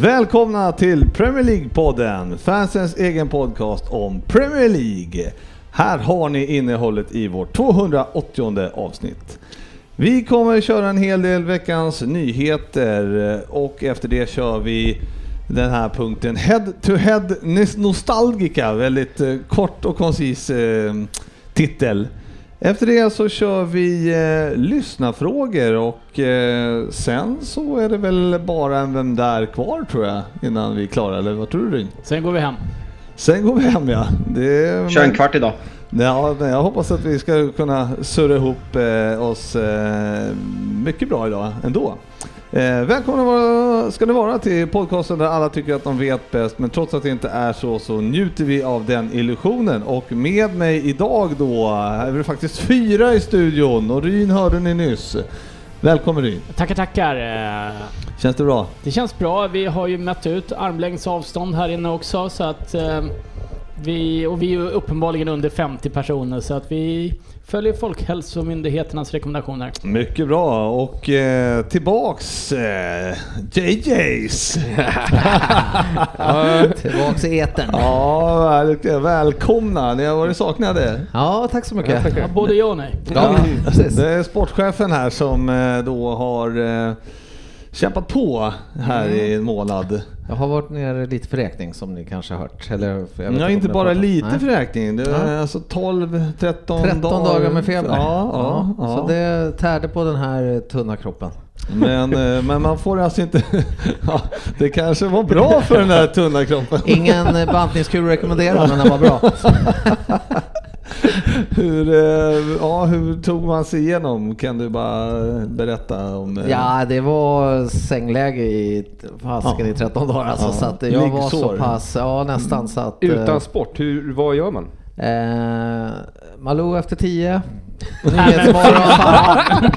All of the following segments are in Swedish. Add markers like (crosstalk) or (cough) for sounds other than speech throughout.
Välkomna till Premier League-podden, fansens egen podcast om Premier League. Här har ni innehållet i vårt 280 avsnitt. Vi kommer köra en hel del veckans nyheter och efter det kör vi den här punkten Head to Head Nostalgica, väldigt eh, kort och koncis eh, titel. Efter det så kör vi eh, lyssnarfrågor och eh, sen så är det väl bara en Vem där kvar tror jag innan vi är klara, eller vad tror du Ryn? Sen går vi hem. Sen går vi hem ja. Det, Kör en kvart idag. Ja, men jag hoppas att vi ska kunna surra ihop eh, oss eh, mycket bra idag ändå. Eh, välkomna vara, ska ni vara till podcasten där alla tycker att de vet bäst, men trots att det inte är så så njuter vi av den illusionen. Och med mig idag då är vi faktiskt fyra i studion och Ryn hörde ni nyss. Välkommen Ryn! Tackar, tackar. Eh, Känns det bra? Det känns bra. Vi har ju mätt ut armlängds avstånd här inne också så att eh, vi, och vi är ju uppenbarligen under 50 personer så att vi följer Folkhälsomyndigheternas rekommendationer. Mycket bra och eh, tillbaks eh, JJ's! (laughs) Tillbaks i etern. Ja, väl, välkomna! Ni har varit saknade. Ja, tack så mycket. Ja, både ja och nej. Ja. Det är sportchefen här som eh, då har eh, kämpat på här Mm. i en månad. Jag har varit nere lite för räkning som ni kanske har hört. Eller, jag vet Ja, om inte bara lite Nej. för räkning. Det är Ja. alltså 12, 13, 13 dagar med feber. Ja, ja, ja. Så det tärde på den här tunna kroppen. Men, eh, men man får alltså inte... (laughs) ja, det kanske var bra för den här tunna kroppen. Ingen bantningskur rekommenderad, men den var bra. (laughs) Hur, eh, ja, hur tog man sig igenom? Kan du bara berätta om... eh, Ja, det var sängläge i, fasiken Ja. i 13 dagar alltså, Ja. så att jag var så Liggsår. pass, ja nästan så att... eh, Utan sport, hur, vad gör man? Eh, Malou efter 10. (laughs) Nyhetsmorgon.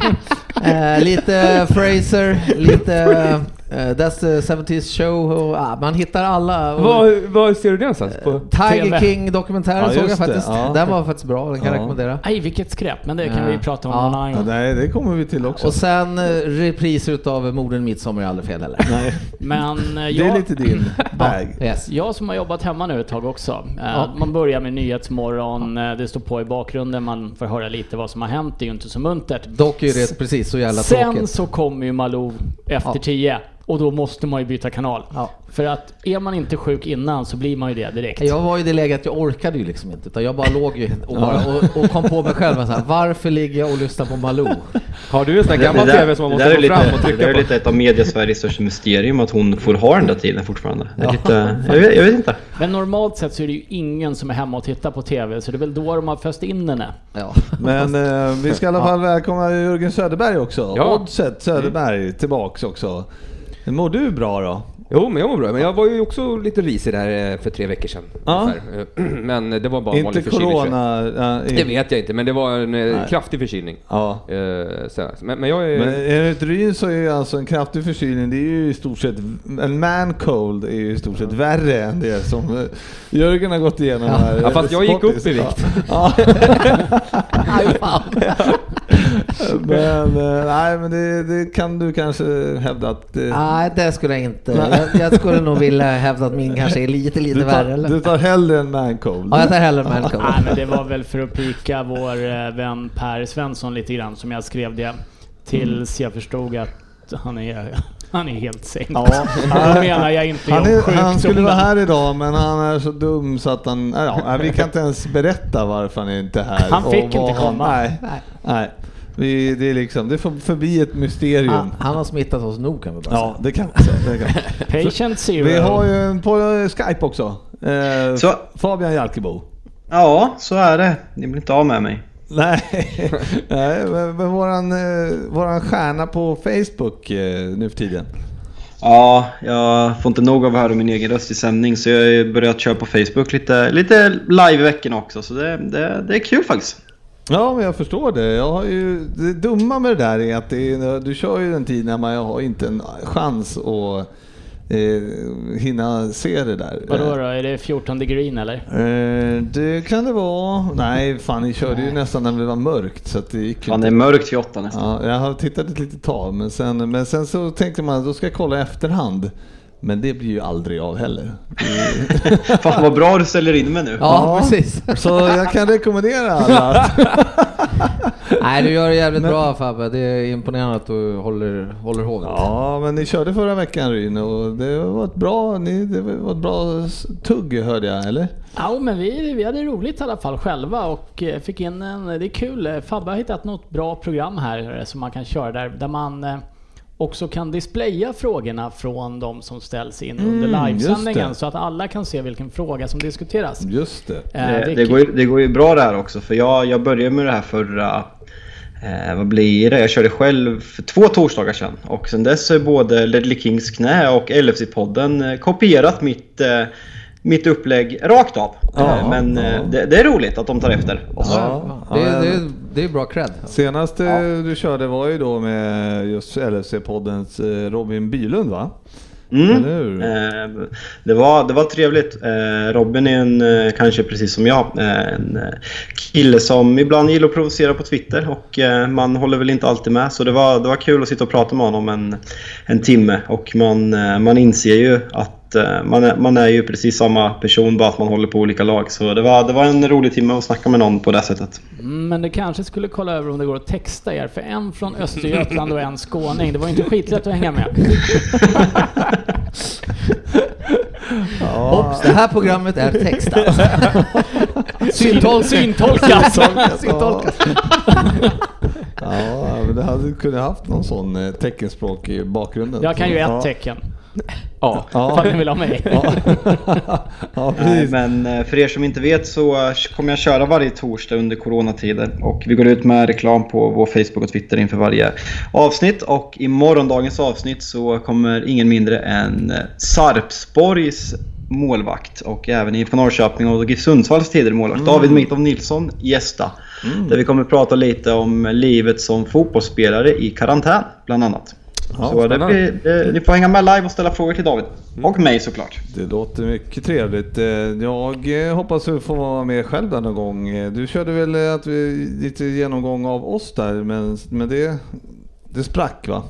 eh, lite Fraser, lite eh, That's the 70s show. Och, ah, man hittar alla. Vad ser du det någonstans? På? Tiger TV. King-dokumentären Ja, såg jag faktiskt. Ja. Den var faktiskt bra, den kan jag Ja. rekommendera. Aj, vilket skräp, men det kan vi prata om Ja. någon annan gång. nej, det kommer vi till också. Och sen eh, repriser utav Morden Midsommar är aldrig fel heller. nej, Men eh, det är jag, lite din (laughs) bag. Yes. jag som har jobbat hemma nu ett tag också. Eh. Man börjar med Nyhetsmorgon, eh, det står på i bakgrunden, man får höra lite vad som har hänt, det är ju inte så muntert. Dock är det precis så jävla Sen tråkigt. så kommer ju Malou efter Ja. 10 och då måste man ju byta kanal. Ja. För att är man inte sjuk innan så blir man ju det direkt. Jag var i det läget att jag orkade ju liksom inte, utan jag bara låg ju och, bara, och, och kom på mig själv så här, varför ligger jag och lyssnar på Malou? Har du en sån Det, gammal det, där, TV som man det måste där lite, fram och det där trycka är på? lite ett av media-Sveriges största mysterium att hon får ha den där tiden fortfarande. Det är lite, jag, vet, jag vet inte. Men normalt sett så är det ju ingen som är hemma och tittar på TV, så det är väl då de har föst in henne. Ja. Men eh, vi ska i alla fall välkomna Jörgen Söderberg också. Ja. Oddset Söderberg tillbaks också. Mår du bra då? Jo, men jag mår bra. Men jag var ju också lite risig där eh, för tre veckor sedan. Ja. ungefär. (clears throat) Men det var bara en inte vanlig förkylning. corona? ja, i- Det vet jag inte, men det var en eh, Nej. kraftig förkylning. Ja. Eh, så, men, men jag är... Men enligt Ryn så är ju alltså en kraftig förkylning, det är ju i stort sett, en man cold är ju i stort sett värre än det som eh, Jörgen har gått igenom här. Ja, fast jag gick upp i vikt. Ja. (laughs) (laughs) (laughs) Men eh, nej, men det, det kan du kanske hävda att eh, Nej, det skulle jag inte. Jag, jag skulle nog vilja hävda att min kanske är lite, lite du, värre. tar, Eller? du tar hellre en man cold. Ja, jag tar hellre Malcolm. Nej men det var väl för att pika vår eh, vän Per Svensson lite grann som jag skrev det. Tills jag förstod att han är, han är helt sänkt. Ja, Då menar jag inte Han, är, han skulle vara här idag men han är så dum så att han, ja, vi kan inte ens berätta varför han inte är här. Han fick inte han- komma. Nej, Nej. nej. Vi, det är liksom, det får förbi ett mysterium. Han, han har smittat oss nog kan vi bara Ja, det kan man säga. (laughs) Patient zero. Vi har ju en på Skype också. Eh, Så- Fabian Jalkebo. Ja, så är det. Ni blir inte av med mig. Nej, (laughs) Nej men, men våran, eh, våran stjärna på Facebook eh, nu för tiden. Ja, jag får inte nog av att höra min egen röst i sändning så jag har ju börjat köra på Facebook lite, lite live i veckan också så det, det, det är kul faktiskt. Ja, men jag förstår det. Jag har ju, det dumma med det där är att det är, du kör ju en tid när man har inte en chans att eh, hinna se det där. Vadå då? Är det 14 green eller? Eh, det kan det vara. Nej, fan ni körde ju nästan när det var mörkt så att det gick Fan, det inte. är mörkt till åtta nästan. Ja, jag har tittat ett litet tag men sen, men sen så tänkte man då ska jag kolla i efterhand. Men det blir ju aldrig av heller. (laughs) Fan vad bra du ställer in mig nu. Ja, precis. Så jag kan rekommendera alla att (laughs) Nej, du gör det jävligt bra Fabbe. Det är imponerande att du håller, håller hovet. Ja, men ni körde förra veckan Ryn och det var ett bra, ni, det var ett bra tugg hörde jag, eller? Ja, men vi, vi hade roligt i alla fall själva och eh, fick in en... Det är kul. Fabbe har hittat något bra program här eh, som man kan köra där, där man eh, också kan displaya frågorna från de som ställs in under Mm, livesändningen just det. så att alla kan se vilken fråga som diskuteras. Just det. Eh, Det, det, går ju, det går ju bra det här också för jag, jag började med det här förra... Eh, vad blir det? Jag körde själv för två torsdagar sedan och sen dess har både Ledley Kings knä och LFC-podden eh, kopierat mitt, eh, mitt upplägg rakt av. Ja, eh, men ja. eh, det, det är roligt att de tar efter oss. Ja, Det, det, det är bra cred. Senast eh, du körde var ju då med just LFC-poddens eh, Robin Bylund va? Mm. Eller hur? Det, var, det var trevligt. Robin är en, kanske precis som jag, en kille som ibland gillar att provocera på Twitter och man håller väl inte alltid med. Så det var, det var kul att sitta och prata med honom en, en timme och man, man inser ju att eh, man är, man är ju precis samma person bara att man håller på olika lag. Så det var, det var en rolig timme att snacka med någon på det sättet. Mm, Men du kanske skulle kolla över om det går att texta er, för en från Östergötland och en skåning. Det var inte skitlätt att hänga med. Oops, det här programmet är textat. (laughs) Syntolk. Syntolkat! Syntolkat. Ja, men det hade kunnat haft någon sån eh, teckenspråk i bakgrunden. Jag kan ju ja. ett tecken. Ja, Ja. ifall ni vill ha mig. Ja, (laughs) ja Nej, men eh, för er som inte vet så kommer jag köra varje torsdag under coronatider och vi går ut med reklam på vår Facebook och Twitter inför varje avsnitt och i morgondagens avsnitt så kommer ingen mindre än eh, Sarpsborgs målvakt och även IFK Norrköping och GIF Sundsvalls tidigare målvakt David Mitov Nilsson gästa. Där vi kommer prata lite om livet som fotbollsspelare i karantän bland annat. Ja, så det spännande. blir, det, ni får hänga med live och ställa frågor till David. Och mig såklart. Det låter mycket trevligt. Eh, Jag eh, hoppas att få vara med själv där någon gång. Eh, Du körde väl att vi, lite genomgång av oss där, men, men det, det sprack va?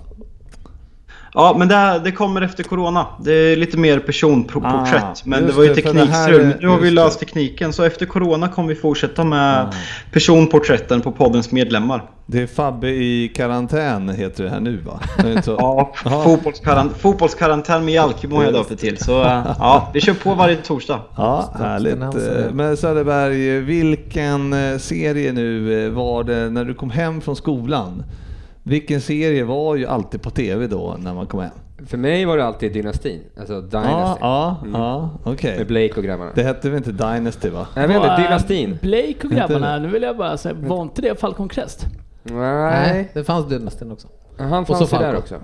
Ja, men det, det kommer efter Corona. Det är lite mer personporträtt. Ah, men det var ju teknikstrul. Nu har vi löst det. tekniken. Så efter Corona kommer vi fortsätta med Ah. personporträtten på poddens medlemmar. Det är Fabbe i karantän heter det här nu va? (laughs) Ja, fotbollskarantän, fotbollskarantän med Jalkemo har jag döpt det till. Så ja, vi kör på varje torsdag. (laughs) Ja, härligt. Eh, Men Söderberg, vilken eh, serie nu eh, var det när du kom hem från skolan? Vilken serie var ju alltid på TV då när man kom hem? För mig var det alltid Dynastin, alltså Ja, Dynasty. ja, Mm. ja, okej. Med Blake och grabbarna. Det hette väl inte Dynasty va? Jag vet inte, Dynastin? Blake och grabbarna, nu vill jag bara säga, var inte det Falcon Crest? Nej, Nej, det fanns Dynastin också. han så fanns ju där också.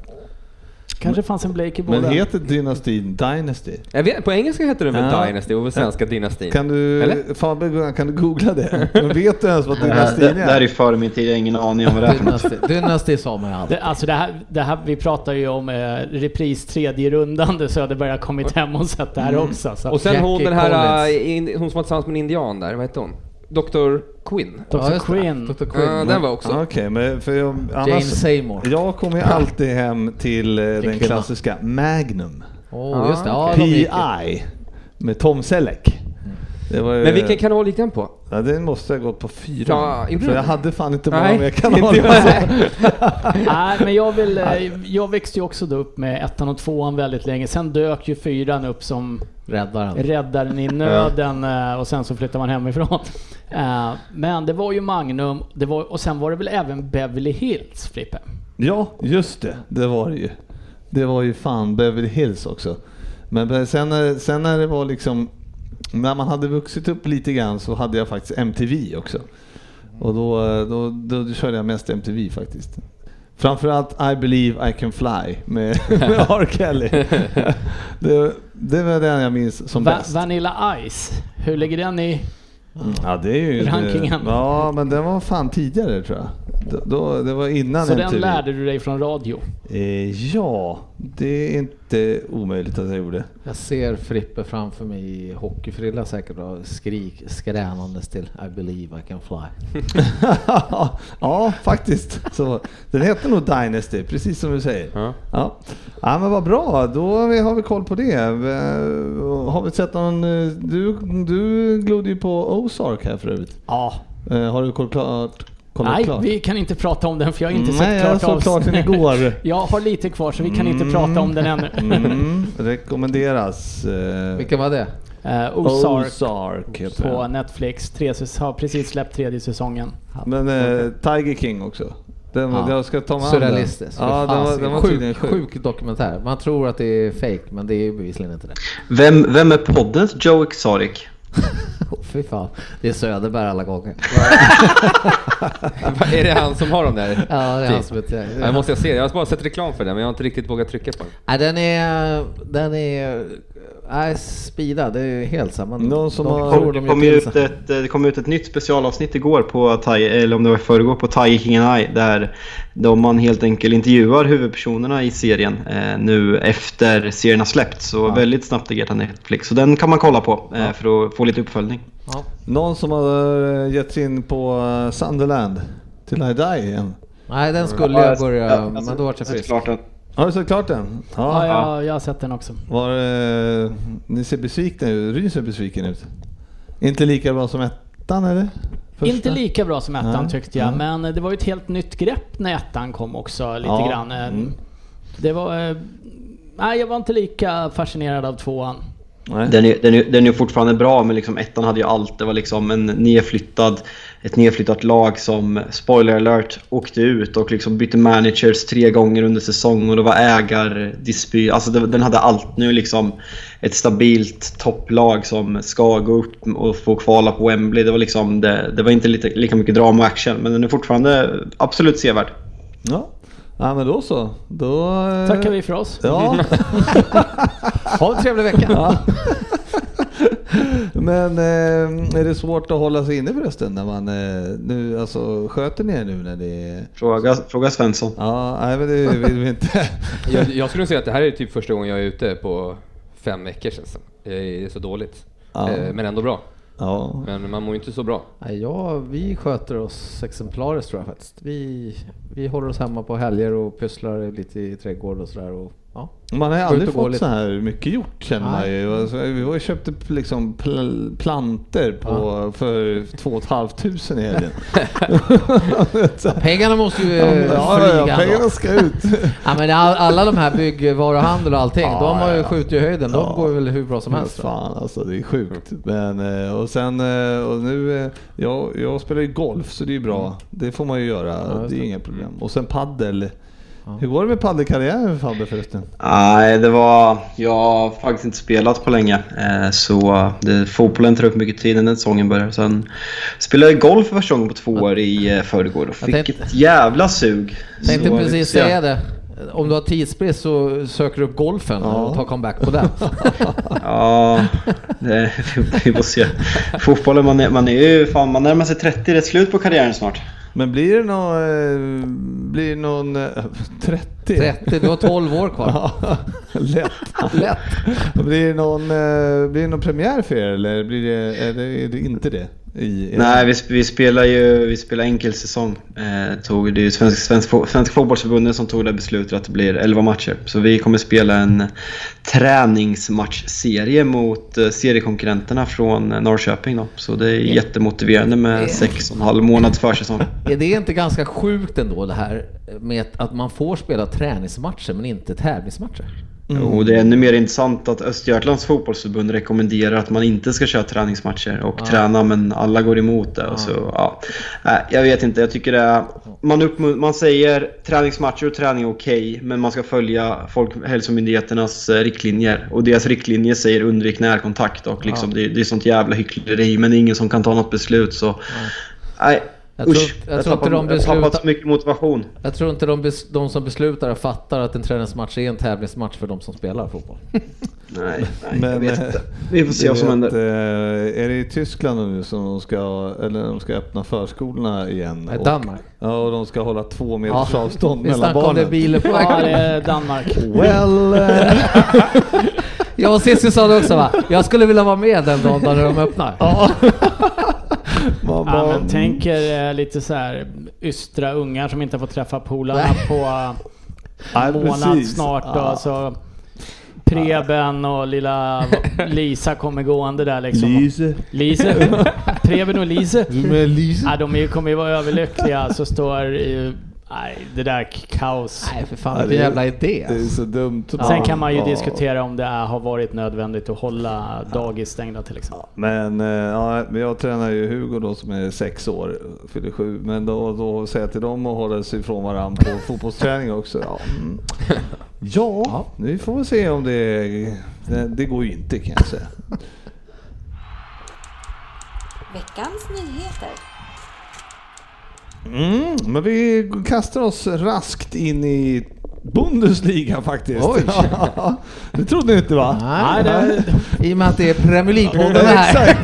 Kanske fanns en Blake i båda. Men heter dynastin Dynasty? Jag vet, på engelska heter den väl Ja. Dynasty och på svenska Dynastin? Kan du, Eller? Kan du googla det? (laughs) Men vet du ens vad dynastin det, det här är? är före min tid. Jag har ingen aning om vad det är för något. Dynasty, sa man ju alltid. Det, alltså det här, det här, vi pratar ju om eh, repris tredje rundan där Söderberg har kommit hem och sett det här också. Så. Och sen Jackie hon den här, äh, in, hon som var tillsammans med en indian där, vad hette hon? Dr. Quinn? Dr. Ja. Quinn. Dr. Ja, Quinn. den var också. Ja, Okej, men för jag, Jane annars, Seymour. jag kommer ju alltid hem till eh, den kvinna. klassiska Magnum. Åh, just det. Ja. PI med Tom Selleck. Det var, ju- Men vilken kanal gick den på? Ja, den måste ha gått på fyra. Ja, för jag hade fan inte många Nej, mer inte kanaler. jag. (laughs) Nej, men jag, vill, eh, jag växte ju också då upp med ettan och tvåan väldigt länge. Sen dök ju fyran upp som Räddaren. räddaren i nöden eh, och sen så flyttade man hemifrån. Eh, Men det var ju Magnum det var, och sen var det väl även Beverly Hills, Frippe? Ja, just det. Det var det ju. Det var ju fan Beverly Hills också. Men sen sen när det var liksom, när man hade vuxit upp lite grann så hade jag faktiskt MTV också. Och då, då, då, körde jag mest MTV faktiskt. Framförallt I believe I can fly med, (laughs) med R. Kelly. (laughs) det, det var den jag minns som Va- bäst. Vanilla Ice, hur ligger den i? Ja, det är ju Rankingen. Det, ja, men den var fan tidigare tror jag. Då, då, det var innan Så den MTV. lärde du dig från radio? Eh, ja, det är inte omöjligt att jag gjorde. Jag ser Frippe framför mig i hockeyfrilla säkert och skrik skränandes till I believe I can fly. (laughs) ja, faktiskt. Så, den heter nog Dynasty, precis som du säger. Ja. Ja. ja, men vad bra. Då har vi koll på det. Eh, Har vi sett någon... eh, Du, du glodde ju på Ozark här förut. Ja. Eh, Har du kollat klart? Kollat Nej, klart? vi kan inte prata om den för jag har inte Nej, sett jag klart såg klart den (laughs) igår. Jag har lite kvar så vi kan inte prata om den ännu. Mm, rekommenderas. Eh, Vilken var det? Uh, Ozark Ozark på den. Netflix. Tre, har precis släppt tredje säsongen. Men eh, Tiger King också. Den, Ja. Jag ska ta mig. Surrealistisk. Ja, den var, den var sjuk, sjuk. sjuk dokumentär. Man tror att det är fake men det är ju bevisligen inte det. Vem, vem är poddens Joe Exotic? (laughs) Oh, fy fan. Det är Söderberg alla gånger. (laughs) Är det han som har dem där? Ja, det är han Fint. som är... Jag måste se, jag har bara sett reklam för den men jag har inte riktigt vågat trycka på den. Nej, den är... Den är... Nej, speedad. Det är helt samma. Någon som De har- Det de kom, ju ut ett, det kom ut ett nytt specialavsnitt igår på Thai, eller om det var förrgår, på Tiger King and I där de man helt enkelt intervjuar huvudpersonerna i serien eh, nu efter serien har släppts. Så väldigt snabbt agerat Netflix. Så den kan man kolla på eh, för att få lite uppföljning. Ja. Någon som har eh, gett sig in på eh, Sunderland till I Die igen. Nej, den skulle jag börja... Men då vart jag frisk. Har du sett klart den? Ja, Ja. jag, jag har sett den också. Var, eh, ni ser besvikna ut. Ryn ser besviken ut. Inte lika bra som ettan eller? Första? Inte lika bra som ettan Nej, tyckte jag, nej. men det var ju ett helt nytt grepp när ettan kom också lite Ja, grann. Eh, mm. Det var... eh, Nej, jag var inte lika fascinerad av tvåan. Nej. Den är, den, är, den är fortfarande bra men liksom ettan hade ju allt. Det var liksom en nedflyttad, ett nedflyttat lag som, spoiler alert, åkte ut och liksom bytte managers tre gånger under säsong och det var ägardispyt. Alltså det, den hade allt. Nu liksom ett stabilt topplag som ska gå upp och få kvala på Wembley. Det var liksom, det, det var inte lika mycket drama och action men den är fortfarande absolut sevärd. Ja. Ja, men då så. Då... eh, Tackar vi för oss. Ja. (laughs) (laughs) Ha en trevlig vecka. ja. (laughs) Men eh, är det svårt att hålla sig inne förresten när man eh, nu, alltså sköter ni er nu när det är... Fråga, fråga Svensson. Ja, nej men det vill vi inte. Jag, jag skulle säga att det här är typ första gången jag är ute på fem veckor känns det är så dåligt. Ja. Eh, Men ändå bra. Ja. Men man mår ju inte så bra. Nej, ja, vi sköter oss exemplariskt tror jag faktiskt. Vi, vi håller oss hemma på helger och pysslar lite i trädgård och sådär. Och, ja. Man har ju aldrig fått lite. så här mycket gjort känner man ju. Alltså, vi var ju köpte liksom pl- planter på, för två och ett halvt tusen i helgen. (laughs) Så- Pengarna måste ju ja, eh, ja, flyga ja, pengarna ska ut. (laughs) Ja, men all, alla de här byggvaruhandel och allting, Ja, de har ju ja. skjutit i höjden. De Ja. går väl hur bra som helst. Fan alltså, det är sjukt. Men, eh, och sen, eh, och nu, jag, jag spelar ju golf så det är ju bra. Det får man ju göra, Ja, det är inga problem. Och sen paddel. Hur går det med paddelkarriären Fabbe förresten? Nej, det var... Jag har faktiskt inte spelat på länge. Eh, Så det, fotbollen tar upp mycket tid när säsongen börjar. Sen spelade jag golf för första gången på två år i eh, förrgår och Jag fick tänkte- ett jävla sug. Tänkte Så, precis ja. säga det. Om du har tidsbrist så söker du upp golfen Ja. och tar comeback på den. (laughs) Ja, det, vi får se. Fotbollen, man är, man är ju fan, man närmar sig 30, det är slut på karriären snart. Men blir det någon, eh, blir det någon eh, 30? 30, du har 12 år kvar. Ja, (laughs) lätt. Lätt. Blir det någon, eh, blir det någon premiär för er eller blir det, är det, är det inte det? I, i- Nej, vi, vi spelar ju vi spelar enkel säsong. Eh, tog, det är ju Svensk, Svensk, Fo- Svensk Fotbollsförbundet som tog det beslutet att det blir 11 matcher. Så vi kommer spela en träningsmatchserie mot eh, seriekonkurrenterna från eh, Norrköping. Då. Så det är jättemotiverande med sex och en halv månads försäsong. Är det inte ganska sjukt ändå det här med att man får spela träningsmatcher men inte tävlingsmatcher? Och det är ännu mer intressant att Östergötlands fotbollsförbund rekommenderar att man inte ska köra träningsmatcher och träna men alla går emot det. Och så, ja. Nej, jag vet inte, jag tycker det är... Man, uppmun- man säger träningsmatcher och träning är okej men man ska följa Folkhälsomyndigheternas eh, riktlinjer. Och deras riktlinjer säger undvik närkontakt och liksom, det, det är sånt jävla hyckleri men det är ingen som kan ta något beslut så... Nej, Jag tror, Usch, jag tror inte tappar- de jag har tappat beslutar, så mycket motivation. jag tror inte de, bes, de som beslutar fattar att en träningsmatch är en tävlingsmatch för de som spelar fotboll. Nej, (laughs) nej jag Men, vet eh, inte. Vi får se vad som vet, händer. eh, Är det i Tyskland nu som de ska, eller de ska öppna förskolorna igen? Nej, Och- Danmark. Ja, och de ska hålla två meters avstånd (laughs) Vi mellan snackade om det barnen. bilen på Ja, det är Danmark. Well, eh, (laughs) Jag och Cissi sa det också va? Jag skulle vilja vara med den dagen när de öppnar. Man Ja, men tänk er eh, lite så här ystra ungar som inte får träffa polarna på en månad snart då. Ja. Så Preben och lilla Lisa kommer gående där liksom. Lise. Lise. (laughs) Preben och Lise. Lise? Ja, de kommer ju vara överlyckliga så står Nej, det där är kaos. Nej för fan vilken det- jävla idé. Det är så dumt. Sen kan man ju Ja. diskutera om det är, har varit nödvändigt att hålla dagis stängda till exempel. Men, eh, ja, men jag tränar ju Hugo då som är sex år, fyller sju. Men då, då säger jag till dem att hålla sig ifrån varandra på (laughs) fotbollsträning också. Ja, mm. (laughs) ja vi får väl se om det... Det, det går ju inte kan jag säga. Veckans nyheter. Mm, men vi kastar oss raskt in i Bundesliga faktiskt. Oj. (laughs) det trodde ni inte va? Nej, Nej, I och med att det är Premier League-podden här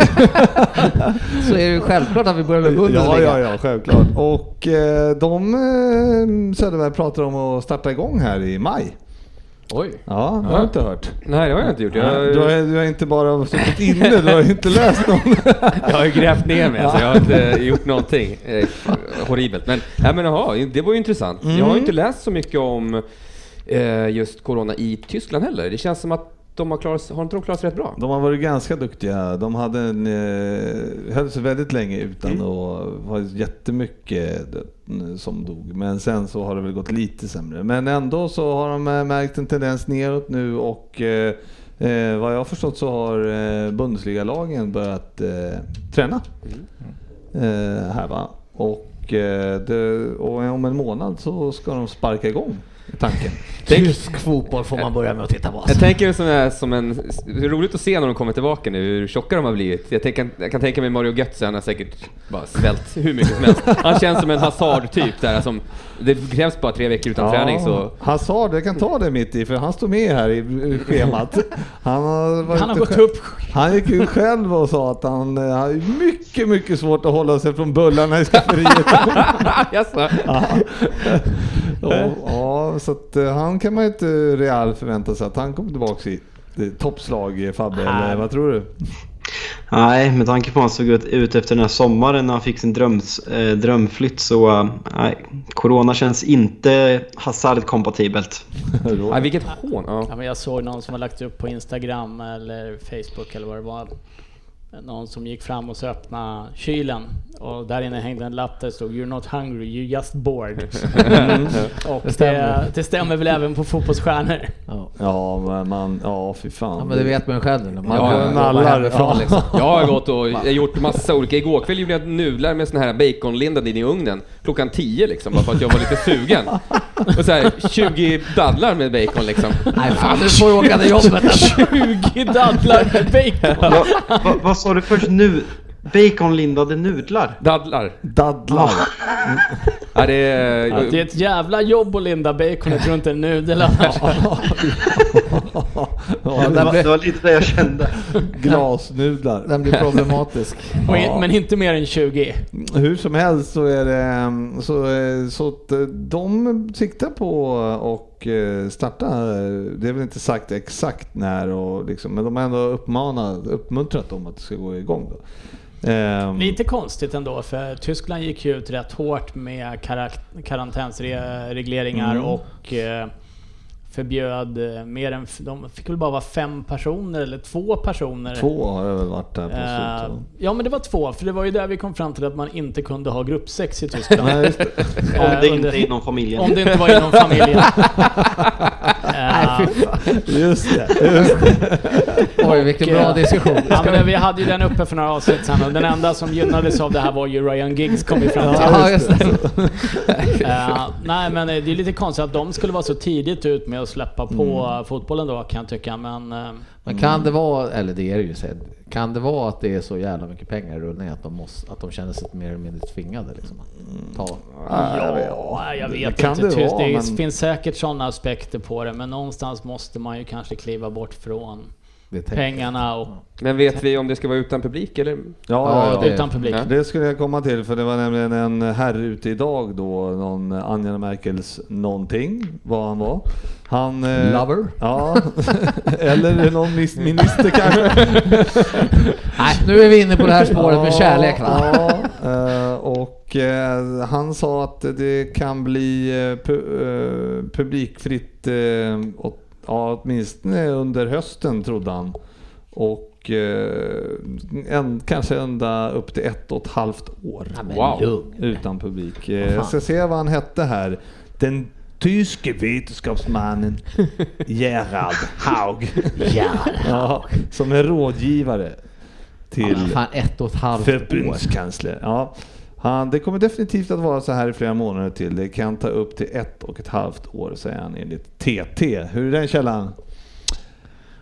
(laughs) så är det självklart att vi börjar med Bundesliga. Ja, ja, ja, självklart. Och eh, de, eh, Söderberg pratar om att starta igång här i maj. Oj. Ja, det har jag inte hört. Nej, det har jag inte gjort. Jag, Du har, du har inte bara suttit inne, du har inte läst någon. (laughs) jag har ju grävt ner mig, alltså. jag har inte gjort någonting. Eh, horribelt. Men, nej, men aha, det var ju intressant. Jag har ju inte läst så mycket om eh, just corona i Tyskland heller. Det känns som att de har klarat, har inte de klarat sig rätt bra? De har varit ganska duktiga. De hade en, eh, höll sig väldigt länge utan och var jättemycket dö- som dog. Men sen så har det väl gått lite sämre. Men ändå så har de eh, märkt en tendens neråt nu och eh, eh, vad jag har förstått så har eh, Bundesliga-lagen börjat eh, träna. Eh, här va. Och, eh, det, och om en månad så ska de sparka igång tanken. Tysk fotboll får man börja med att titta på. Jag tänker som, är, som en... Det är roligt att se när de kommer tillbaka nu, hur tjocka de har blivit. Jag, tänker, jag kan tänka mig Mario Götze, han har säkert bara svält hur mycket som helst. Han känns som en Hazard-typ där, som... Det krävs bara tre veckor utan träning så... Hazard, jag kan ta det mitt i för han står med här i schemat. Han har, varit Han har gått själv- upp. Han gick ut själv och sa att han eh, har mycket, mycket svårt att hålla sig från bullarna i skafferiet. (laughs) Jaså? Ja. ja, ja, så att eh, han kan man inte real förvänta sig att han kommer tillbaka i eh, toppslag eh, Fabbe, eller vad tror du? Nej, med tanke på hur han såg ut, efter den här sommaren när han fick sin dröms, eh, drömflytt så eh, nej, Corona känns inte Hazard-kompatibelt. (laughs) Nej, vilket hån. Ja. Ja, men jag såg någon som har lagt upp på Instagram eller Facebook eller vad det var. Någon som gick fram och så öppnade kylen och där inne hängde en lapp där det stod “You're not hungry, you're just bored”. (laughs) och det, stämmer. det stämmer väl även på fotbollsstjärnor. Ja. Ja, men man, ja fy fan. ja men det vet man själv nu man Ja, ja, ja, nallar. Ja. liksom. Jag har gått och jag gjort massa olika. Igår kväll gjorde jag nudlar med såna här baconlindade in i ugnen klockan 10 liksom, bara för att jag var lite sugen. Och så här 20 dadlar med bacon liksom. Nej fan du får ju åka till jobbet (laughs) alltså. 20 dadlar med bacon! Va, va, (laughs) vad sa du först nu? Baconlindade nudlar? Dadlar. Dadlar. Ja, det är... Att det är ett jävla jobb att linda baconet (laughs) runt en nudel annars. Ja, Det var, det var lite det jag kände. Glasnudlar. den blir problematisk. (laughs) Och in- Men inte mer än 20. Hur som helst så är det mm, så, eh, så att eh, de siktar på och eh, starta. eh, Det är väl inte sagt exakt när och liksom, men de har ändå uppmanat, uppmuntrat dem att det ska gå igång då. Ehm, Lite konstigt ändå för Tyskland gick ju ut rätt hårt med karantänsregleringar Mm. och eh, förbjöd eh, mer än... De fick väl bara vara fem personer eller två personer. Två har det väl varit där på slutet. ja men det var två, för det var ju där vi kom fram till att man inte kunde ha gruppsex i Tyskland. Nej. Om det inte är inom familjen. Om det inte var inom familjen. (laughs) Just det. Just (laughs) det. Oj vilken bra eh, diskussion. ja, men vi hade ju den uppe för några avsnitt sen och den enda som gynnades av det här var ju Ryan Giggs kom vi fram till. Ja just det. (laughs) Eh, nej men eh, det är lite konstigt att de skulle vara så tidigt ut med att släppa på Mm. fotbollen då kan jag tycka. Men eh, Men kan det vara, eller det är det ju, kan det vara att det är så jävla mycket pengar i rullning att de, måste, att de känner sig mer eller mindre tvingade liksom, att ta? Ja, jag Det vet kan inte. det vara, det men- finns säkert sådana aspekter på det, men någonstans måste man ju kanske kliva bort från Det pengarna och Men vet vi om det ska vara utan publik eller? Ja, ja, ja. det- utan publik. Ja. Det skulle jag komma till för det var nämligen en herre ute idag då, någon Angela Merkels någonting, vad han var. Han... eh, Lover? Ja, (laughs) eller någon minister kanske. (laughs) Nej, nu är vi inne på det här spåret med kärlek va? Ja, eh, och eh, han sa att det kan bli eh, pu- eh, publikfritt eh, åt- ja, åtminstone under hösten trodde han. Och eh, en, kanske ända upp till ett och ett halvt år. Wow. lugn. Utan publik. Eh. Jag ska se vad han hette här. Den tyske vetenskapsmannen (laughs) Gerhard Haug. ja, som är rådgivare till Fan, ett och ett halvt år. förbundskansler. Ja. Han, det kommer definitivt att vara så här i flera månader till. Det kan ta upp till ett och ett halvt år säger han enligt TT. Hur är den källan?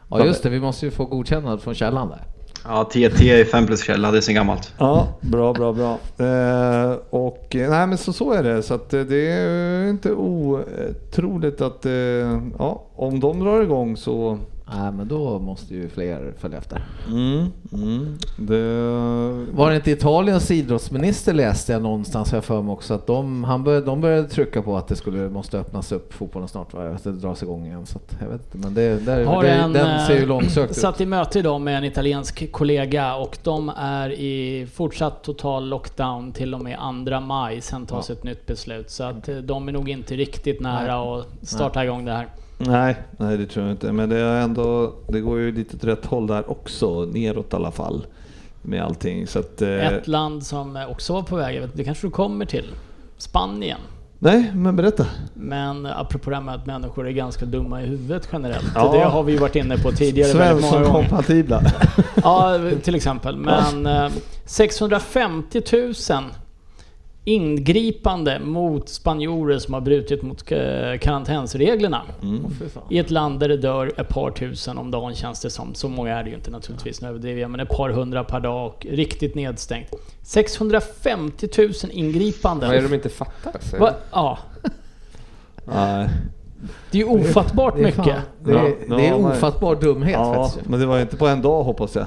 Ja just det, vi måste ju få godkännande från källan där. Ja, TT är 5 plus källa, det är sen gammalt. Ja, bra, bra, bra. Eh, och eh, nej, men så, så är det. Så att eh, det är inte otroligt att eh, ja, om de drar igång så Nej men då måste ju fler följa efter. Mm, mm. Det... Var det inte Italiens idrottsminister läste jag någonstans jag för mig också att de, han började, de började trycka på att det skulle, måste öppnas upp fotbollen snart, va? att det dras igång igen. Så att, jag vet inte, men det, där, Har det, en, den ser ju eh, långsökt ut. satt i möte idag med en italiensk kollega och de är i fortsatt total lockdown till och med 2 maj. Sen tas ett nytt beslut. Så att eh, de är nog inte riktigt nära att starta igång det här. Nej, nej det tror jag inte. Men det, är ändå, det går ju lite åt rätt håll där också. Neråt i alla fall. Med allting. Så att, eh, Ett land som eh, också var på väg, det kanske du kommer till. Spanien. Nej, men berätta. Men apropå det här med att människor är ganska dumma i huvudet generellt. Ja. Det har vi ju varit inne på tidigare väldigt många. Svensson-kompatibla. Ja, till exempel. Men eh, 650 000 ingripande mot spanjorer som har brutit mot eh, karantänsreglerna. I ett land där det dör ett par tusen om dagen känns det som. Så många är det ju inte naturligtvis, nu överdriver jag, men ett par hundra per dag och riktigt nedstängt. 650 000 ingripanden. Vad är det de inte fattar? Va? Ja, nej. Det är ju ofattbart det är mycket. Det är, Ja, det är ofattbar dumhet Ja, men det var inte på en dag hoppas jag.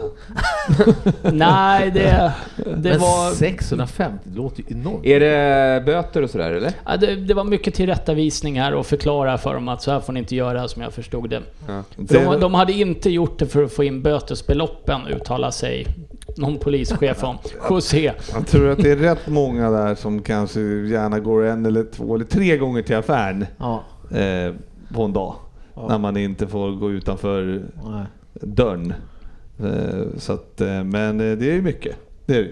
(laughs) Nej, det, det Men var... 650, det låter ju enormt. Är det böter och sådär eller? Ja, det, det var mycket tillrättavisningar och förklara för dem att så här får ni inte göra som jag förstod det. Ja. De, de hade inte gjort det för att få in bötesbeloppen, uttalar sig någon polischef om. (laughs) José. Jag tror att det är rätt många där som kanske gärna går en eller två eller tre gånger till affären Ja. Eh, på en dag. När man inte får gå utanför Nej. dörren. Eh, så att, eh, men eh, det är ju mycket. Det är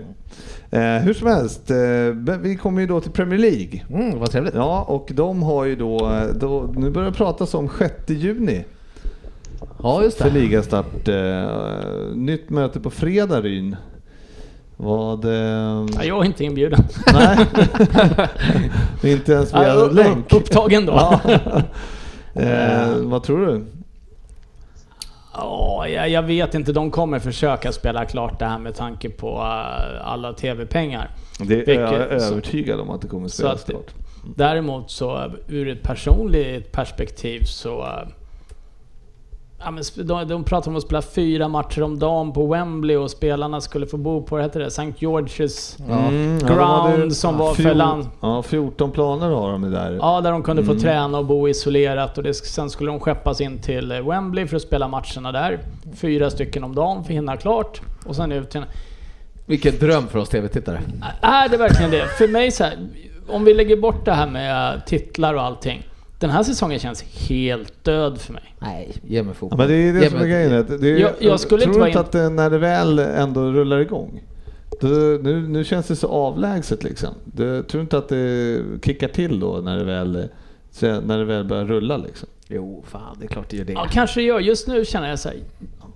det. Eh, hur som helst, eh, vi kommer ju då till Premier League. Mm, vad trevligt. Ja, och de har ju då, eh, då nu börjar det pratas om 6 juni Ja, just för det. ligastart. Eh, nytt möte på fredag Ryn. Vad... Eh, Ja, jag är inte inbjuden. nej. (laughs) inte ens via Ja, länk. Upptagen då. Ja. (laughs) eh, vad tror du? Ja, jag, jag vet inte. De kommer försöka spela klart det här med tanke på eh, alla TV-pengar. Det är jag övertygad om att det kommer spelas klart. däremot så eh, ur ett personligt perspektiv så... Ja, men de, de pratar om att spela fyra matcher om dagen på Wembley och spelarna skulle få bo på, heter det, St. George's Mm, ja, Ground hade- som var för land... Ja, 14 planer har de där. Ja, där de kunde Mm. få träna och bo isolerat och det, sen skulle de skeppas in till eh, Wembley för att spela matcherna där. Fyra stycken om dagen för att hinna klart. Och sen ut till... Vilken dröm för oss TV-tittare. Är det verkligen det? För mig så här, om vi lägger bort det här med titlar och allting. Den här säsongen känns helt död för mig. Nej, ge mig Ja, fotboll. men det är det Ge som är grejen. Det är, Jag- jag skulle tror inte in- att det, när det väl ändå rullar igång. Då, nu, nu känns det så avlägset liksom. Du tror inte att det kickar till då när det väl, när det väl börjar rulla liksom? Jo, fan det är klart det gör det. Ja, kanske det gör. Just nu känner jag så här,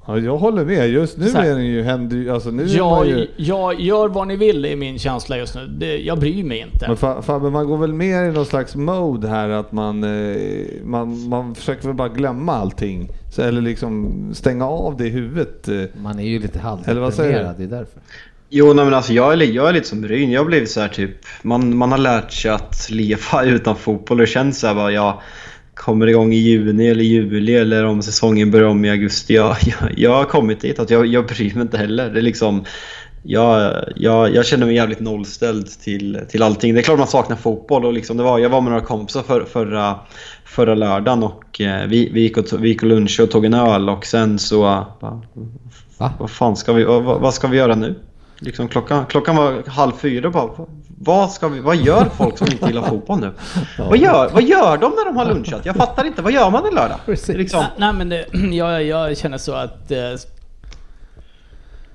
Ja, jag håller med. Just nu är den ju, händer alltså nu är Jag, man ju... jag gör vad ni vill är min känsla just nu. Det, jag bryr mig inte. Men Fa- Fabbe, man går väl mer i någon slags mode här att man, eh, man, man försöker väl bara glömma allting. Så, eller liksom stänga av det i huvudet. eh. Man är ju lite Eller vad säger halvdeprimerad, det är därför. Jo, nej, men alltså jag är, jag är lite som Ryn. Jag har blivit så här typ... Man, man har lärt sig att leva (laughs) utan fotboll. Det känns så här bara, jag kommer igång i juni eller juli eller om säsongen börjar om i augusti. Jag, (laughs) jag, jag har kommit dit att jag, jag bryr mig inte heller. Det är liksom... Jag, jag, jag känner mig jävligt nollställd till, till allting. Det är klart man saknar fotboll. Och liksom det var, jag var med några kompisar för, förra, förra lördagen och eh, vi, vi, gick och, vi gick och lunchade och tog en öl och sen så... Bara, Va? vad fan ska vi, vad, vad ska vi göra nu? Liksom klockan, klockan var halv fyra bara. vad- ska vi, vad gör folk som inte gillar fotboll nu? (laughs) Vad, gör, vad gör de när de har lunchat? Jag fattar inte. Vad gör man en lördag? (laughs) Liksom, Nej, nej men det, (clears throat) jag, jag känner så att eh,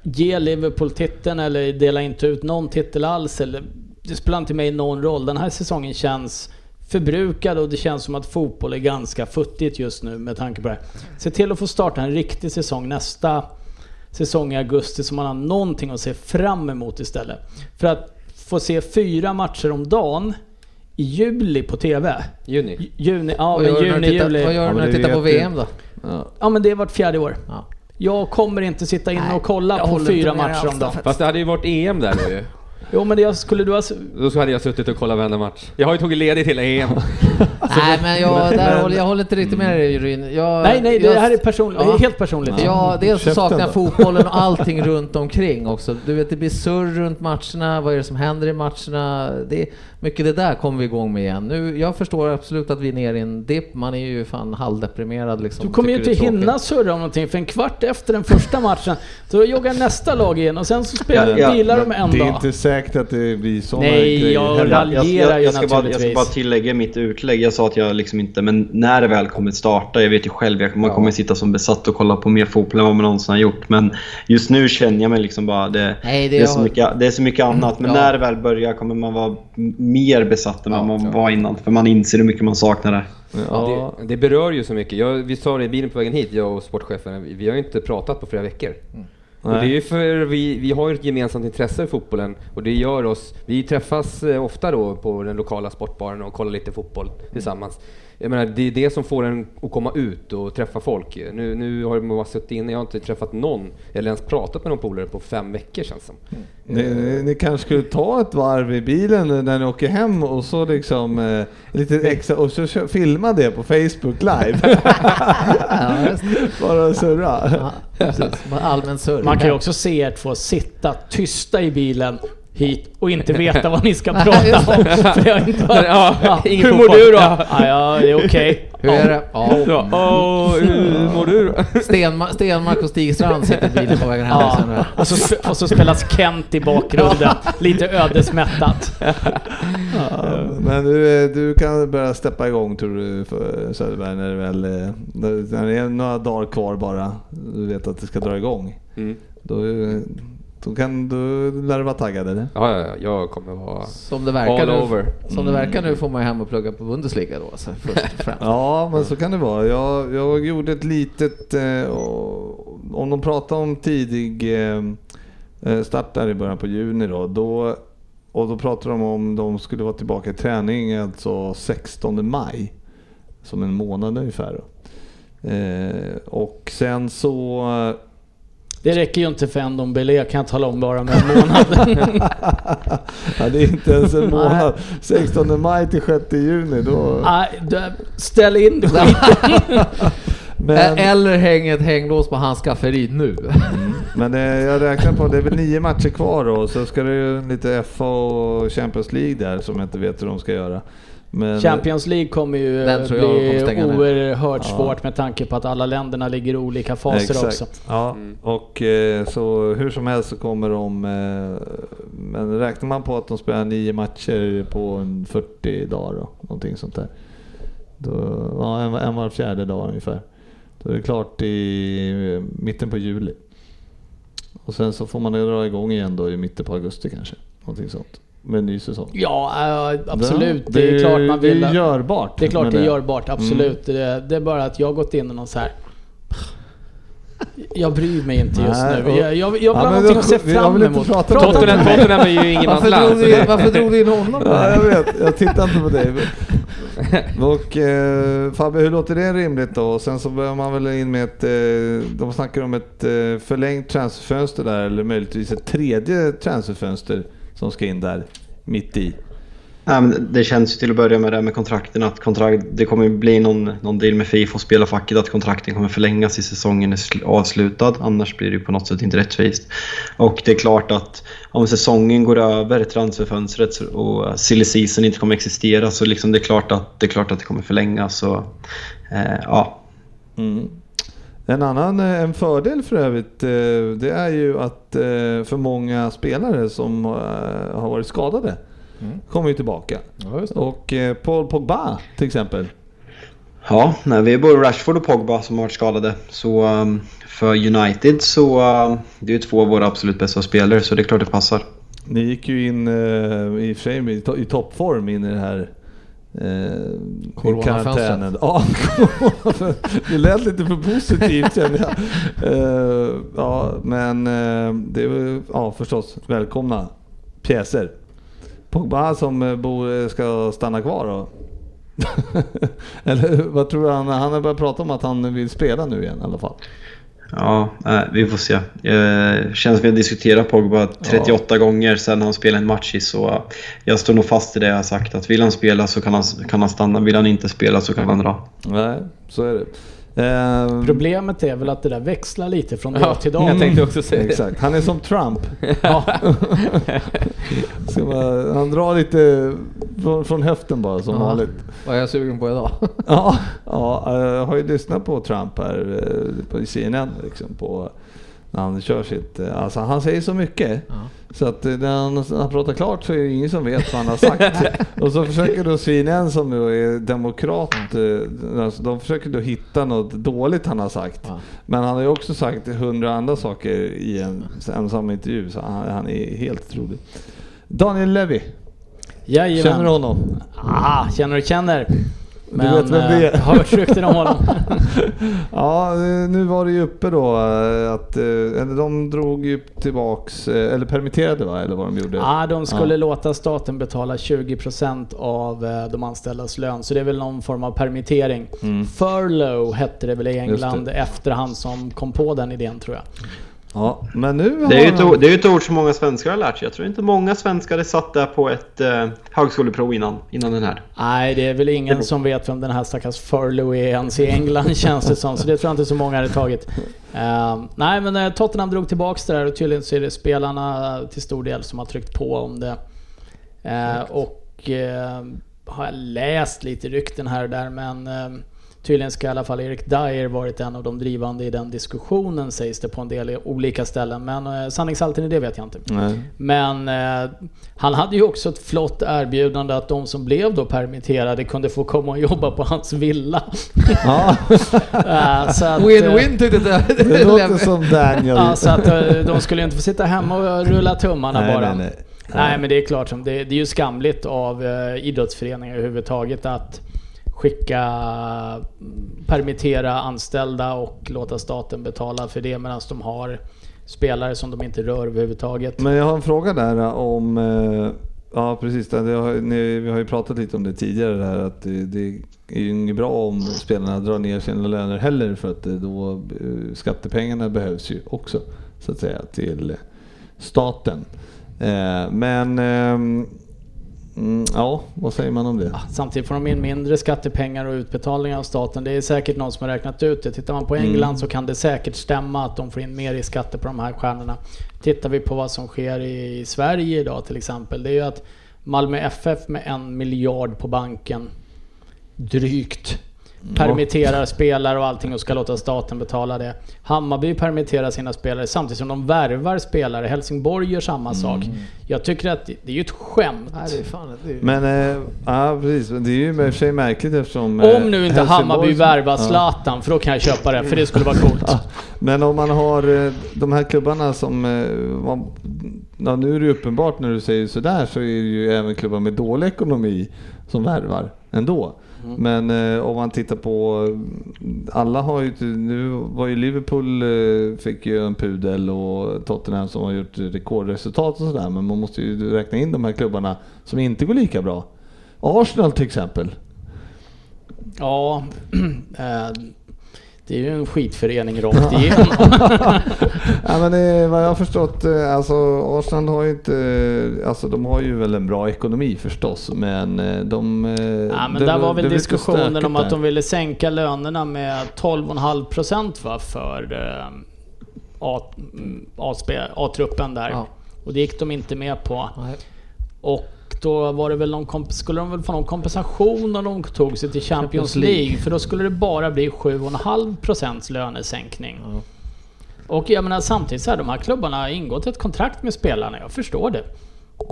ge Liverpool titeln eller dela inte ut någon titel alls. Eller, det spelar inte mig någon roll. Den här säsongen känns förbrukad och det känns som att fotboll är ganska futtigt just nu med tanke på det. Se till att få starta en riktig säsong nästa säsong i augusti så man har någonting att se fram emot istället. För att få se fyra matcher om dagen i juli på TV. Juni. Juni, ja Vad men gör du när juni, du tittar- juli. Vad gör du när du det tittar på. VM då? Ja. Ja men det är vart fjärde år. Ja. Jag kommer inte sitta inne Nej, och kolla jag på fyra matcher om dagen. Fast det hade ju varit EM där nu. Jo men det jag skulle du ha... Då så hade jag suttit och kollat varenda match. Jag har ju tagit ledigt hela EM. (laughs) Nej men jag, där men- håller, jag håller inte riktigt med dig Ryn. Jag, Nej nej, det jag, här är personligt. Ja. Helt personligt. Ja, dels så saknar jag fotbollen och (laughs) allting runt omkring också. Du vet, det blir surr runt matcherna, vad är det som händer i matcherna? Det mycket det där kommer vi igång med igen. Nu, jag förstår absolut att vi är nere i en dipp, man är ju fan halvdeprimerad liksom. Du kommer ju inte det hinna surra om någonting för en kvart efter den första matchen. Då joggar nästa lag igen och sen så spelar, Ja, ja, vilar de en det dag. Säkert att det blir sådana Nej, grejer jag jag, raljerar jag, ju jag, ska bara, jag ska bara tillägga mitt utlägg. Jag sa att jag liksom inte... Men när det väl kommer starta, jag vet ju själv, jag, man Ja. kommer sitta som besatt och kolla på mer fotboll än vad man någonsin har gjort. Men just nu känner jag mig liksom bara... Det, Nej, det det, är, så mycket, det är så mycket annat. Men Ja. när det väl börjar kommer man vara mer besatt än vad Ja, man ja. var innan. För man inser hur mycket man saknar det. Ja, Det, det berör ju så mycket. Jag, vi sa det i bilen på vägen hit, jag och sportchefen. Vi, vi har ju inte pratat på flera veckor. Och det är ju för vi, vi har ju ett gemensamt intresse för fotbollen och det gör oss, vi träffas eh, ofta då på den lokala sportbaren och kollar lite fotboll tillsammans. Jag menar, det är det som får en att komma ut och träffa folk. Nu, nu har man bara suttit inne, jag har inte träffat någon, eller ens pratat med någon polare på fem veckor känns som. Ni, ni, ni kanske skulle ta ett varv i bilen när ni åker hem och så liksom eh, lite extra och så filma det på Facebook live. (laughs) Ja. (laughs) Bara surra. Ja, Allmän surr. Man kan ju också se er två sitta tysta i bilen hit och inte veta vad ni ska (laughs) prata om. För jag inte bara, Ja, ja, (laughs) hur mår du då? Ja. Ja, det är okej. Hur är det? Ja. Ja, åh, hur mår du då? (laughs) Stenma- Stenmark och Stig Strand sitter i bilen på vägen hem. Ja, och, så, och så spelas Kent i bakgrunden. Lite ödesmättat. Ja, men du, du kan börja steppa igång tror du för Söderberg när det väl när det är några dagar kvar bara. Du vet att det ska dra igång. Mm. Då, då kan du lär du vara taggad eller? Ja, ja, ja, jag kommer vara Som det verkar all nu, over. Som det verkar nu får man ju hem och plugga på Bundesliga då, alltså, först och (laughs) främst. Ja, men så kan det vara. Jag, jag gjorde ett litet... Eh, om de pratar om tidig eh, eh, start där i början på juni då, då och då pratar de om de skulle vara tillbaka i träning alltså 16 maj. Som en månad ungefär. Då. Eh, och sen så... Det räcker ju inte för en Dombele kan jag tala om bara med en månad. (laughs) ja, det är inte ens en månad. 16 maj till 6 juni då... Nej, ställ in skiten. (laughs) Men, Eller häng ett hänglås på hans skafferi nu. Men eh, jag räknar på, det är väl nio matcher kvar då, så ska det ju lite FA och Champions League där som jag inte vet hur de ska göra. Men, Champions League kommer ju Den tror jag kommer bli ner. oerhört Ja. svårt med tanke på att alla länderna ligger i olika faser Exakt. också. Ja, och eh, så hur som helst så kommer de, eh, men räknar man på att de spelar nio matcher på en 40 dagar då, någonting sånt där. Då, ja, en, en var fjärde dag ungefär. Då är det klart i eh, mitten på juli. Och sen så får man dra igång igen då i mitten på augusti kanske. Någonting sånt. Med en ny säsong. Ja, äh, absolut. Ja, det, är klart man vill... Det är görbart. det är klart det är görbart, Mm. absolut. Det, det är bara att jag har gått in i någon så här... Jag bryr mig inte just Nej, nu. och- Jag, jag, jag vill ha men någonting att se fram emot. Tottenham, det. Tottenham är ju Varför ingenmansland. det- varför drog vi in honom? Ja, jag vet. Jag tittar inte på dig. (laughs) Och eh, Fabbe, hur låter det rimligt då? Och sen så börjar man väl in med ett... Eh, de snackar om ett eh, förlängt transferfönster där, eller möjligtvis ett tredje transferfönster som ska in där mitt i. Ja, men det känns ju till att börja med det här med kontrakten att kontrakt, det kommer bli någon, någon deal med Fifa och spelarfacket att kontrakten kommer förlängas i säsongen är sl- avslutad. Annars blir det på något sätt inte rättvist. Och det är klart att om säsongen går över, transferfönstret och silly season inte kommer existera så liksom det, är klart att, det är klart att det kommer förlängas. Så, eh, ja, Mm. En annan eh, en fördel för övrigt, eh, det är ju att eh, för många spelare som har varit skadade kommer ju tillbaka. Ja, just det. Och Paul Pogba till exempel. Ja, nej, vi är både Rashford och Pogba som har varit skadade. Så um, för United så um, det är ju två av våra absolut bästa spelare så det är klart det passar. Ni gick ju in i to- i toppform in i det här eh, karantänen. Ja, (laughs) det lät lite för positivt känner jag. Eh, ja, men eh, det är ja, förstås välkomna pjäser. Pogba som eh, bor, ska stanna kvar då? (laughs) Eller vad tror du han? Han har börjat prata om att han vill spela nu igen i alla fall. Ja, vi får se. Eh, känns som vi har diskuterat Pogba 38 gånger sedan han spelade en match i så jag står nog fast i det jag har sagt att vill han spela så kan han, kan han stanna, vill han inte spela så kan han dra. Nej, så är det. Eh, Problemet är väl att det där växlar lite från dag Ja, till dag. jag tänkte också säga det. Exakt, han är som Trump. (laughs) (laughs) Man, han drar lite från, från höften bara som Ja. vanligt. Vad är jag sugen på idag? (laughs) Ja, ja, eh, jag har ju lyssnat på Trump här eh, på CNN liksom på när han kör sitt... eh, Alltså han säger så mycket. Ja. Så att eh, när han, när han pratar klart så är det ingen som vet vad han har sagt. (laughs) och så försöker då CNN som då är demokrat, eh, alltså, de försöker då hitta något dåligt han har sagt. Ja. Men han har ju också sagt hundra andra saker i en ensam intervju så han, han är helt otrolig. Daniel Levy, Jajamän. känner du honom? Ah, känner och känner. Men vet vem det är. eh, har hört rykten om honom. (laughs) Ja, nu var det ju uppe då eh, att eh, eller de drog ju tillbaks, eller permitterade va, eller vad de gjorde? Ja, de skulle Ja. låta staten betala 20% av de anställdas lön. Så det är väl någon form av permittering. Mm. Furlough hette det väl i England det. efter han som kom på den idén tror jag. Ja, men nu Det är, ju ett, ord- det är ett ord som många svenskar har lärt sig. Jag tror inte många svenskar är satt där på ett eh, högskoleprov innan, innan den här. Nej, det är väl ingen som vet vem den här stackars Furlough är ens i England (laughs) känns det som. Så det tror jag inte så många hade tagit. Eh, nej, men eh, Tottenham drog tillbaks det där och tydligen så är det spelarna till stor del som har tryckt på om det. Eh, och eh, har jag läst lite rykten här och där men eh, tydligen ska i alla fall Erik Dyer varit en av de drivande i den diskussionen sägs det på en del olika ställen. Men eh, sanningshalten i det vet jag inte. Nej. Men eh, han hade ju också ett flott erbjudande att de som blev då permitterade kunde få komma och jobba på hans villa. Ja, (laughs) Eh, så att, eh, Win-win tyckte det. (laughs) det låter som Daniel. Ja, så att eh, de skulle ju inte få sitta hemma och rulla tummarna nej, bara. nej, nej. Nej men det är klart som det, det är ju skamligt av eh, idrottsföreningar överhuvudtaget att skicka, permittera anställda och låta staten betala för det medan de har spelare som de inte rör överhuvudtaget. Men jag har en fråga där eh, om, eh, ja precis, det har, ni, vi har ju pratat lite om det tidigare där att det, det är ju inget bra om spelarna drar ner sina löner heller för att eh, då skattepengarna behövs ju också så att säga till staten. Eh, men ehm, mm, ja, vad säger man om det? Samtidigt får de in mindre skattepengar och utbetalningar av staten. Det är säkert någon som har räknat ut det. Tittar man på England så kan det säkert stämma att de får in mer i skatter på de här stjärnorna. Tittar vi på vad som sker i Sverige idag till exempel. Det är ju att Malmö FF med en miljard på banken drygt permitterar spelare och allting och ska låta staten betala det. Hammarby permitterar sina spelare samtidigt som de värvar spelare. Helsingborg gör samma sak. Jag tycker att det, det är ju ett skämt. Nej, det är fan, det är... Men, eh, ja precis, men det är ju i och för sig märkligt eftersom... eh, Om nu inte Helsingborgs- Hammarby värvar Ja. Zlatan, för då kan jag köpa det, för det skulle vara (laughs) coolt. Ja, men om man har eh, de här klubbarna som... eh, Ja, nu är det ju uppenbart när du säger sådär så är det ju även klubbar med dålig ekonomi som värvar. ändå. Men eh, om man tittar på, alla har ju, nu var ju Liverpool eh, fick ju en pudel och Tottenham som har gjort rekordresultat och sådär. Men man måste ju räkna in de här klubbarna som inte går lika bra. Arsenal till exempel. Ja, (clears throat) eh, det är ju en skitförening rakt igenom. (laughs) Ja, men det, vad jag har förstått, eh, alltså Arsenal har ju inte, alltså de har ju väl en bra ekonomi förstås, men eh, de... eh, Ja, men det- där var väl diskussionen om att de ville sänka lönerna med 12,5 procent va, för eh, mm, A-truppen där. Ja. Och det gick de inte med på. Nej. Och då var det väl någon komp- skulle de väl få någon kompensation om de tog sig till Champions League. För då skulle det bara bli 7,5 procents lönesänkning. Och jag menar samtidigt så här, de här klubbarna har ingått ett kontrakt med spelarna. Jag förstår det.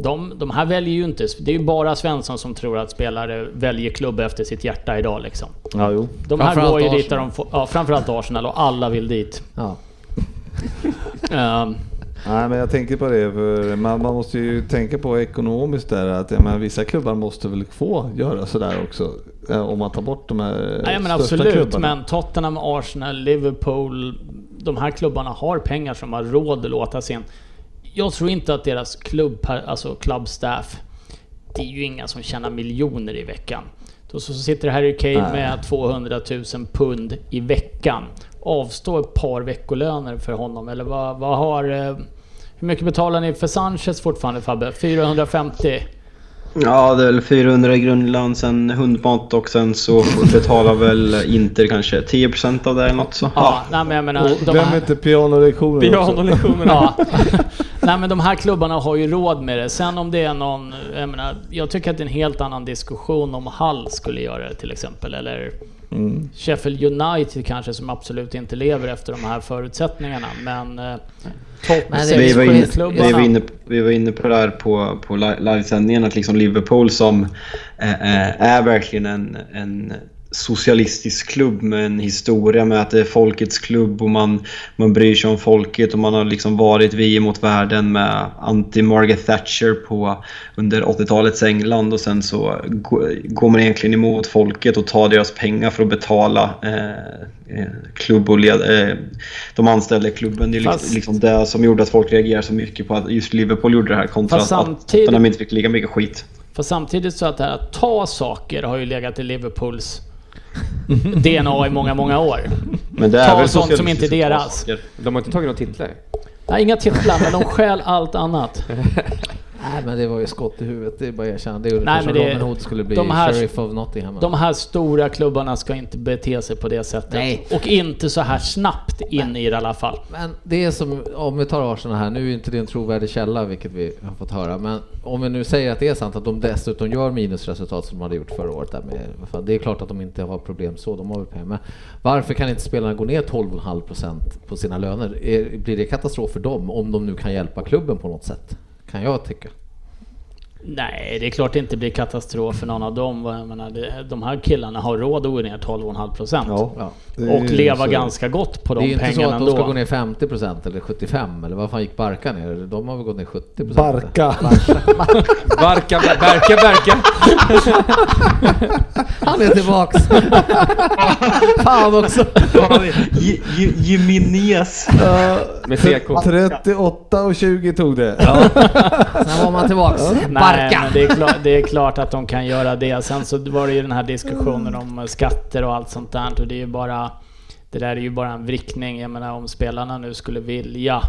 De, de här väljer ju inte, det är ju bara Svensson som tror att spelare väljer klubb efter sitt hjärta idag liksom. Ja, jo. De här går ju dit där de får, ja framförallt Arsenal och alla vill dit. Ja. Ehm, Nej, men jag tänker på det, för man, man måste ju tänka på ekonomiskt där att jag menar, vissa klubbar måste väl få göra sådär också. eh, Om man tar bort de här Nej men största absolut, klubbarna. men Tottenham, Arsenal, Liverpool. De här klubbarna har pengar som har råd att låta sin... Jag tror inte att deras klubb, alltså klubbstaff, det är ju inga som tjänar miljoner i veckan. Då så sitter Harry Kane med 200 000 pund i veckan. Avstå ett par veckolöner för honom, eller vad, vad har... eh, Hur mycket betalar ni för Sanchez fortfarande Fabbe? 450? Ja, det är väl 400 i grundlön, sen hundmat och sen så betalar väl Inter kanske 10% av det eller något så. Ja, nej men jag menar... Och de Vem här- är inte pianolektioner också? Pianolektionerna. (laughs) Ja. (laughs) Nej men de här klubbarna har ju råd med det. Sen om det är någon, jag menar, jag tycker att det är en helt annan diskussion om Hall skulle göra det till exempel. Eller Mm. Sheffield United kanske som absolut inte lever efter de här förutsättningarna. Men eh, topp Vi var, inne, vi, var inne, vi var inne på det här på, på li- livesändningen att liksom Liverpool som eh, eh, är verkligen en, en socialistisk klubb med en historia med att det är folkets klubb och man, man bryr sig om folket och man har liksom varit vi mot världen med anti-Margaret Thatcher på, under 80-talets England och sen så gå- går man egentligen emot folket och tar deras pengar för att betala eh, eh, klubb och led, eh, de anställda i klubben. Det är Fast- liksom, liksom det som gjorde att folk reagerade så mycket på att just Liverpool gjorde det här kontra att Tottenham inte fick lika mycket skit. För samtidigt så att det här att ta saker har ju legat i Liverpools DNA i många, många år. Men det är Ta väl sånt som inte är deras. De har inte tagit några titlar. Nej, inga titlar, men de stjäl allt annat. (laughs) Nej men det var ju skott i huvudet, det är bara att erkänna. Det är ungefär Nej, som Robin Hood skulle bli de här- Sheriff of Nottingham. De här stora klubbarna ska inte bete sig på det sättet. Nej. Och inte så här snabbt in i det i alla fall. Men det är som, om vi tar Arsenal här, nu är ju inte det en trovärdig källa vilket vi har fått höra, men om vi nu säger att det är sant att de dessutom gör minusresultat som de hade gjort förra året. Där med, det är klart att de inte har problem så, de har väl pengar. Men varför kan inte spelarna gå ner 12,5% på sina löner? Blir det katastrof för dem om de nu kan hjälpa klubben på något sätt? Kan jag tycka. Nej, det är klart det inte blir katastrof för någon av dem. Jag menar, det, de här killarna har råd att gå ner 12,5 procent. Ja. Ja. Det är Och leva så. ganska gott på Det är de ju inte så pengarna att de ska gå ändå. ner 50% eller 75% eller vad fan gick Barca ner? De har väl gått ner 70%? Barca. Barka, Berka, (laughs) Berka. (laughs) Han är tillbaks! (laughs) fan också! Jimenez. Med CK. 38 och 20 tog det. (laughs) Sen var man tillbaks. Nej, Barca! men det är, klart, det är klart att de kan göra det. Sen så var det ju den här diskussionen om skatter och allt sånt där. Och det är ju bara... Det där är ju bara en vrickning. Jag menar om spelarna nu skulle vilja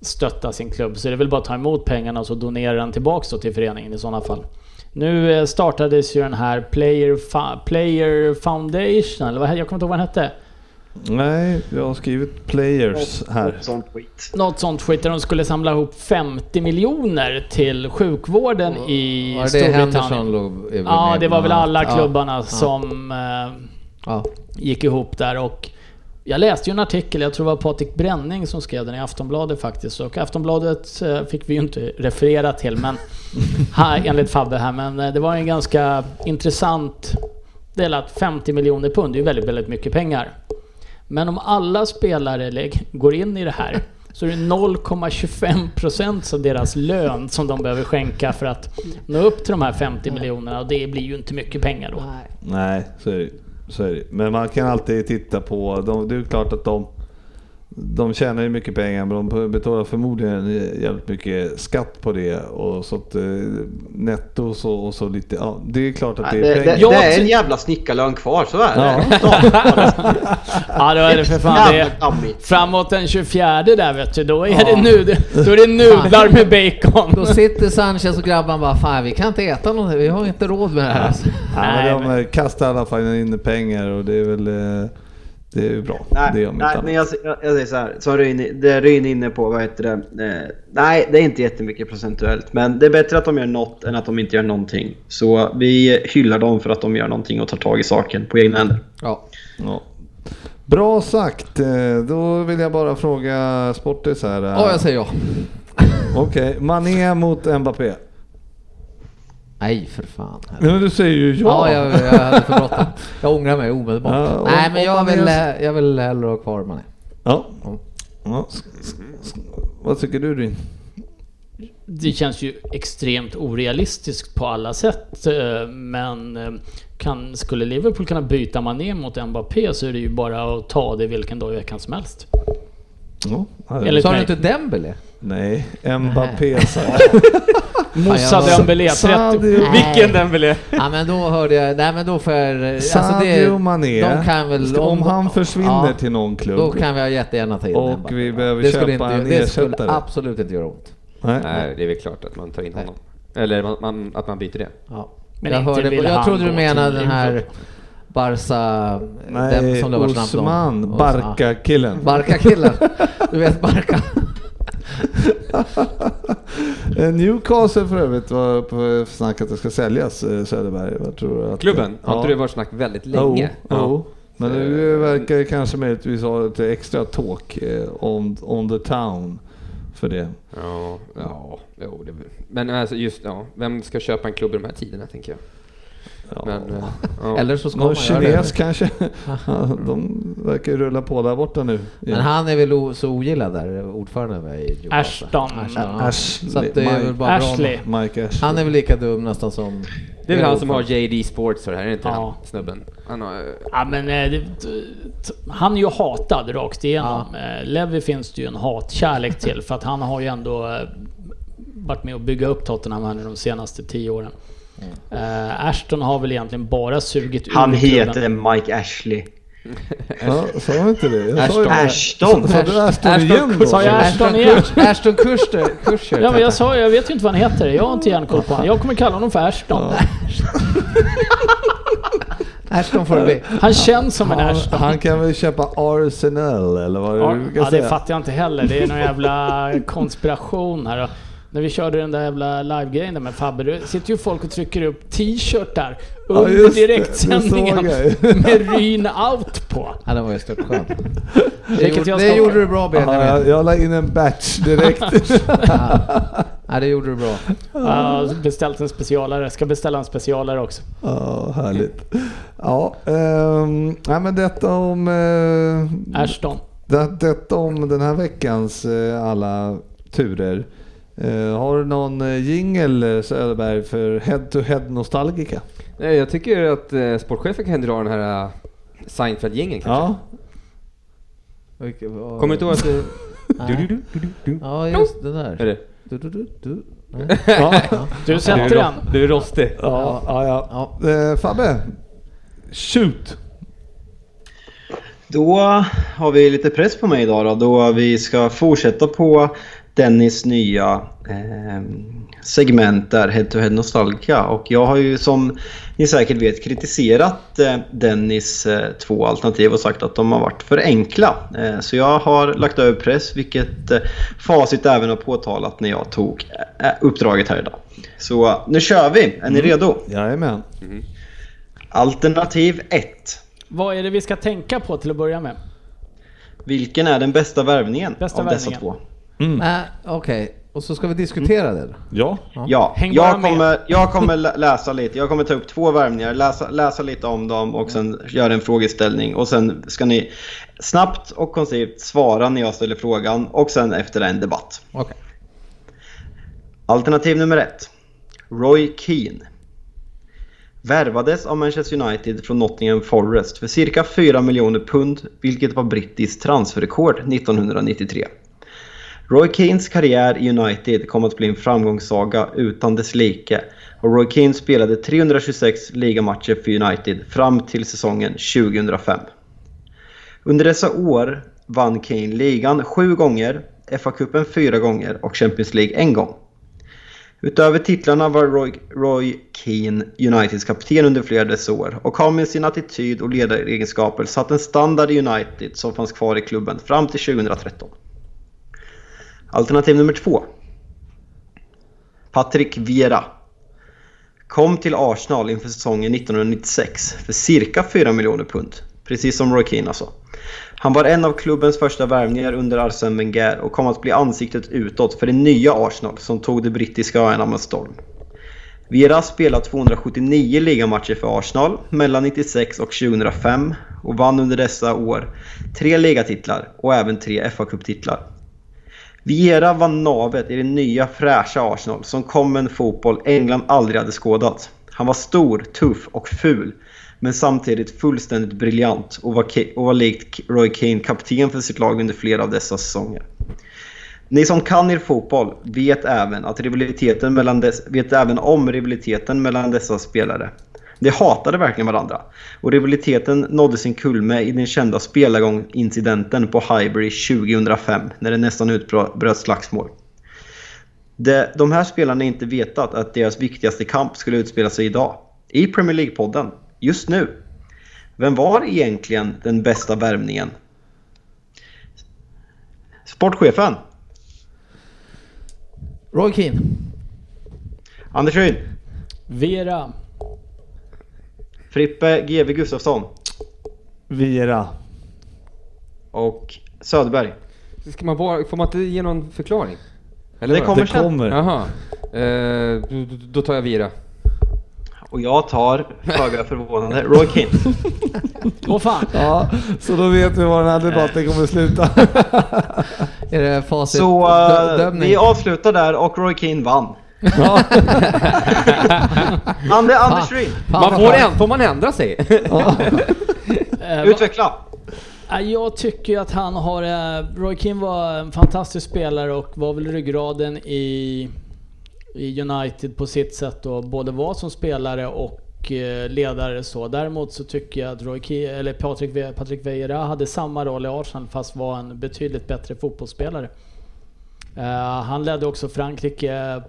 stötta sin klubb så är det väl bara att ta emot pengarna och så donera den tillbaks till föreningen i sådana fall. Nu eh, startades ju den här Player, Player Foundation, eller vad jag kommer inte ihåg vad den hette. Nej, jag har skrivit players här. Sånt skit. Något sånt skit där de skulle samla ihop 50 miljoner till sjukvården i Var det Storbritannien. Henderson låg är väl Ja, det var väl alla klubbarna Ja, som eh, Ja. gick ihop där och jag läste ju en artikel, jag tror det var Patrik Bränning som skrev den i Aftonbladet faktiskt. Och Aftonbladet eh, fick vi ju inte referera till, men (laughs) här, enligt Fabbe här. Men eh, det var en ganska intressant del att 50 miljoner pund, det är ju väldigt, väldigt mycket pengar. Men om alla spelare går in i det här så är det 0,25% av deras lön som de behöver skänka för att nå upp till de här 50 miljonerna och det blir ju inte mycket pengar då. Nej, så är det. Så är det. Men man kan alltid titta på, de, det är ju klart att de, de tjänar ju mycket pengar men de betalar förmodligen jävligt mycket skatt på det. Och så att, eh, netto och så, och så lite, ja, det är klart att det Det, är det, pengar. Ja, det är en jävla snickarlön kvar, så är det. Ja, (laughs) då är det för fan det. Framåt den 24 där vet du, då är det, nud, då är det nudlar med bacon. Då sitter Sanchez och grabbarna bara Fan vi kan inte äta något, vi har inte råd med det här. Ja, Nej, men de kastar i alla fall in pengar och det är väl eh, det är bra. Nej, det är om nej men jag, jag, jag säger så här, som Ryn, det Ryn är inne på, vad heter det? Eh, nej, det är inte jättemycket procentuellt. Men det är bättre att de gör något än att de inte gör någonting. Så vi hyllar dem för att de gör någonting och tar tag i saken på egna händer. Ja. Ja. Bra sagt. Eh, Då vill jag bara fråga Sportis här. eh, ja, jag säger ja. Okej, Mané mot Mbappé. Nej för fan. Men du säger ju ja. Ja, jag, jag hade för bråttom. Jag ångrar mig omedelbart. Ja, och- Nej men jag vill, är- jag vill hellre ha kvar Mané. Ja. Ja. Vad tycker du Ryn? Det känns ju extremt orealistiskt på alla sätt. eh, Men eh, kan, skulle Liverpool kunna byta Mané mot Mbappé så är det ju bara att ta det vilken dag i veckan som helst. Ja. Eller- Sa du inte Dembele? Nej, Mbappé sa jag. Moussa Dembélé, 30... Sadio, Vilken jag? Ja men då hörde jag, nej men då får jag... Alltså Sadio Mané. de kan väl... om han försvinner ja, till någon klubb. Då kan vi jättegärna ta in Och Mbappé. vi behöver det skulle köpa inte, en Det skulle ersättare. absolut inte göra ont. Nej. Nej, det är väl klart att man tar in honom. Eller man, man, att man byter det. Ja. Men jag, hörde, jag trodde du menade den här. Barca... Nej, den som det var snabbt om. Osman, Och- Barca-killen. ja. Barca-killen. Du vet Barca. (laughs) Eh, Newcastle för övrigt var på snack att det ska säljas eh, Söderberg. Vad tror du? Att, Klubben, har Ja. inte det varit snack väldigt länge? Jo, jo. Men nu verkar det kanske möjligtvis ha lite extra talk eh, on, on the town för det. Ja, ja, jo, det, men alltså just, ja, vem ska köpa en klubb i de här tiderna tänker jag. Ja. Men, eh, ja. Eller så ska Någon man göra kines det. kanske? (laughs) Ja, De verkar ju rulla på där borta nu. Men han är väl så ogillad där, ordförande med i Newcastle. Ashton. ja. Ashley. Så att det är väl Mike, bra. Ashley. Mike Ashley. Han är väl lika dum nästan som... Det är väl han som har JD Sports och det här, är det inte Ja. han snubben? Han har, eh, Ja men eh, det, han är ju hatad rakt igenom. Eh, Levi finns det ju en hatkärlek till för att han har ju ändå varit med och bygga upp Tottenham här nu de senaste tio åren. Eh, Ashton har väl egentligen bara sugit ur Han klubben. heter Mike Ashley. Ja, sa jag inte det? Jag Ashton. det. Ashton! Sa du Ashton Ashton igen då? Sa jag Ashton igen? Ashton Kutcher. Kutcher Ja men jag sa jag vet ju inte vad han heter. Jag har inte järnkoll på honom. Jag kommer kalla honom för Ashton. (laughs) Ashton får det bli. Han känns som en Han, Ashton. han kan väl köpa Arsenal eller vad Ja, du brukar ja, det säga? fattar jag inte heller. Det är någon jävla konspiration här. När vi körde den där jävla live-grejen där med Fabbe, då sitter ju folk och trycker upp t-shirtar Ja, under det. direktsändningen (laughs) med Ryn out på. Ja, det var ju störtskön. Det, gjorde, jag det gjorde du bra Ja, Benjamin. jag, jag la in en batch direkt. (laughs) Ja, det gjorde du bra. Har beställt en specialare. Ska beställa en specialare också. Ja, härligt. Ja, ehm, nej, men detta om... eh, Ashton. det, detta om den här veckans eh, alla turer. Eh, har du någon eh, jingel eh, Söderberg för head-to-head nostalgika? Nej, jag tycker att eh, sportchefen kan dra den här uh, Seinfeld-gängen kanske. Ja. Vilket var- Kommer du inte ihåg att. (laughs) Nej. Du, du, du, du, du. Ja, just det där. Är det? Du, du, du, du. Nej. (laughs) ja. Du Du sätter är, den. du är rostig. ja, ja, ja. Eh, Fabbe, shoot! Då har vi lite press på mig idag då, då vi ska fortsätta på Dennis nya eh, segment där, Head to Head Nostalgia. Och jag har ju som ni säkert vet kritiserat eh, Dennis eh, två alternativ och sagt att de har varit för enkla. Eh, så jag har lagt över press, vilket eh, Facit även har påtalat när jag tog eh, uppdraget här idag. Så nu kör vi! Är ni redo? Jajamän. Alternativ 1. Vad är det vi ska tänka på till att börja med? Vilken är den bästa värvningen Bästa av dessa värvningen. Två? Nej, okej. Och så ska vi diskutera det. Ja, Ja, jag kommer, (laughs) jag kommer lä- läsa lite. Jag kommer ta upp två värvningar, läsa, läsa lite om dem och sen göra en frågeställning. Och sen ska ni snabbt och koncist svara när jag ställer frågan och sen efter det en debatt. Okej. Alternativ nummer ett. Roy Keane. Värvades av Manchester United från Nottingham Forest för cirka 4 miljoner pund, vilket var brittiskt transferrekord 1993. Roy Keanes karriär i United kom att bli en framgångssaga utan dess like och Roy Keane spelade 326 ligamatcher för United fram till säsongen 2005. Under dessa år vann Kane ligan sju gånger, FA-cupen fyra gånger och Champions League en gång. Utöver titlarna var Roy, Roy Keane Uniteds kapten under flera dessa år och har med sin attityd och ledaregenskaper satt en standard i United som fanns kvar i klubben fram till 2013. Alternativ nummer två. Patrick Vieira. Kom till Arsenal inför säsongen 1996 för cirka 4 miljoner pund. Precis som Roy Keane alltså. Han var en av klubbens första värvningar under Arsene Wenger och kom att bli ansiktet utåt för det nya Arsenal som tog de brittiska öarna med storm. Vieira spelade 279 ligamatcher för Arsenal mellan 96 och 2005 och vann under dessa år tre ligatitlar och även tre FA-cuptitlar. Viera var navet i det nya fräscha Arsenal som kom med en fotboll England aldrig hade skådat. Han var stor, tuff och ful, men samtidigt fullständigt briljant och var, och var likt Roy Keane kapten för sitt lag under flera av dessa säsonger. Ni som kan er fotboll vet även, att rivaliteten mellan dess, vet även om rivaliteten mellan dessa spelare. De hatade verkligen varandra och rivaliteten nådde sin kulme i den kända spelargång-incidenten på Highbury 2005 när det nästan utbröt slagsmål. Det, de här spelarna har inte vetat att deras viktigaste kamp skulle utspela sig idag. I Premier League-podden. Just nu. Vem var egentligen den bästa värvningen? Sportchefen. Roy Keane. Anders Ryn. Vera. Frippe GW Gustafsson. Vira. Och Söderberg. Ska man bara, får man inte ge någon förklaring? Det vad? kommer Det sen. kommer. Jaha. Eh, då, då tar jag Vira. Och jag tar, föga förvånande, Roy Keane. (laughs) Åh fan. Ja, så då vet vi var den här debatten kommer sluta. (laughs) Är det facit? Så uh, vi avslutar där och Roy Keane vann. Ja. (laughs) Ande, Anders Ryn, Man vad får, en, får man ändra sig? (laughs) Eh, utveckla. Ja, Jag tycker att han har... eh, Roy Keane var en fantastisk spelare och var väl ryggraden i, i United på sitt sätt då. Både var som spelare och eh, ledare så. Däremot så tycker jag att Roy Keane, eller Patrick, Patrick Vieira hade samma roll i Arsenal fast var en betydligt bättre fotbollsspelare. Eh, han ledde också Frankrike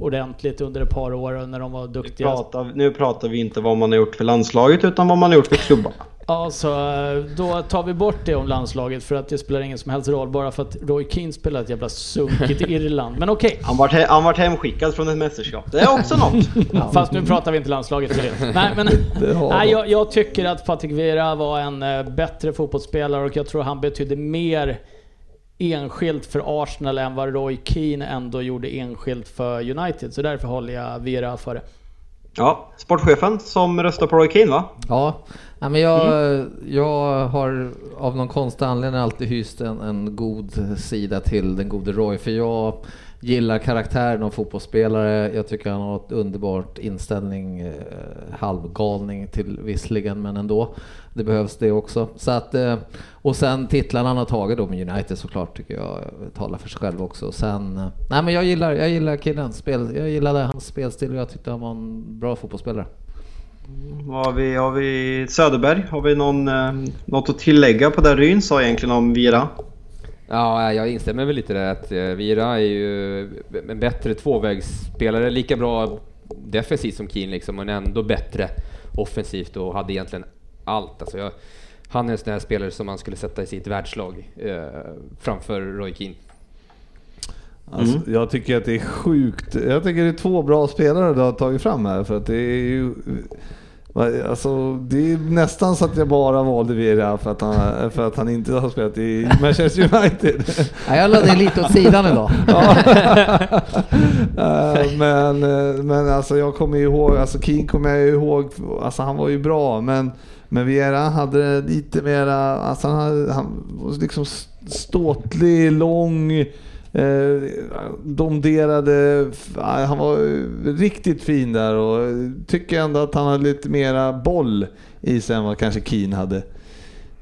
ordentligt under ett par år när de var Nu duktiga. pratar, nu pratar vi inte vad man har gjort för landslaget utan vad man har gjort för klubbarna. Ja, så eh, då tar vi bort det om landslaget för att det spelar ingen som helst roll bara för att Roy Keane spelar ett jävla sunkigt (laughs) Irland. Men okej, Han vart, he- vart hemskickad från ett mästerskap. Det är också något. (laughs) fast nu pratar vi inte landslaget för det. (laughs) Nej, men, nej, jag, jag tycker att Patrick Vieira var en eh, bättre fotbollsspelare och jag tror han betydde mer enskilt för Arsenal än vad Roy Keane ändå gjorde enskilt för United. Så därför håller jag Vieira före. Ja, sportchefen som röstar på Roy Keane va? Ja, Nej, men jag, jag har av någon konstig anledning alltid hyst en, en god sida till den gode Roy. För jag gillar karaktären av fotbollsspelare. Jag tycker han har ett underbart inställning, eh, halvgalning till visserligen, men ändå. Det behövs det också. Så att, eh, och sen titlarna han har tagit då med United såklart tycker jag eh, talar för sig själv också. Sen, eh, nej men jag gillar, jag gillar killens spel. Jag gillade hans spelstil och jag tyckte han var en bra fotbollsspelare. Mm, har vi, har vi Söderberg? Har vi någon, eh, något att tillägga på det Ryn sa egentligen om Vira? Ja, jag instämmer väl lite där att eh, Vira är ju en bättre tvåvägsspelare, lika bra defensivt som Keane liksom, men ändå bättre offensivt och hade egentligen allt. Alltså jag, han är en sån här spelare som man skulle sätta i sitt världslag eh, framför Roy Keane. Alltså, Jag tycker att det är sjukt. Jag tycker det är två bra spelare du har tagit fram här för att det är ju Alltså, det är nästan så att jag bara valde Vieira för att han, för att han inte har spelat i Manchester United. Ja, jag lade det lite åt sidan idag. (laughs) Eh, men, eh, men alltså jag kommer ihåg, alltså King kommer jag ihåg, alltså han var ju bra men, men Vieira hade lite mera, alltså han, hade, han var liksom ståtlig, lång, domderade, han var riktigt fin där och tycker ändå att han hade lite mera boll i sig än vad kanske Keane hade.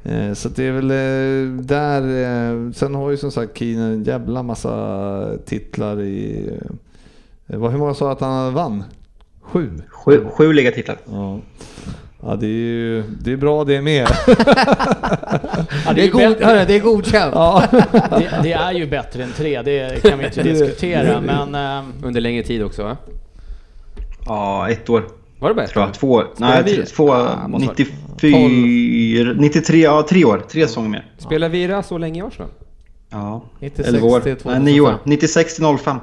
Eh, Så det är väl eh, där, eh, sen har ju som sagt Keane en jävla massa titlar i, eh, vad, hur många sa att han vann? Sju? Sju, sju ligatitlar. Ja. Ja det är ju det är bra det med. (laughs) Ja, Det är, god, hörru, det är godkänt. (laughs) ja. det, det är ju bättre än tre, det kan vi inte diskutera. Men ehm, Under längre tid också va? Ja, ett år. Var det bättre? Tror jag. Två år. Spelar Nej, vi- två, Ah, måste vara- 94, 93, ja tre år. Tre säsonger mer. Spelar Vira så länge i Arsenal? Ja, 96 11 år. Nej, nio år. 2005. 96 till 05.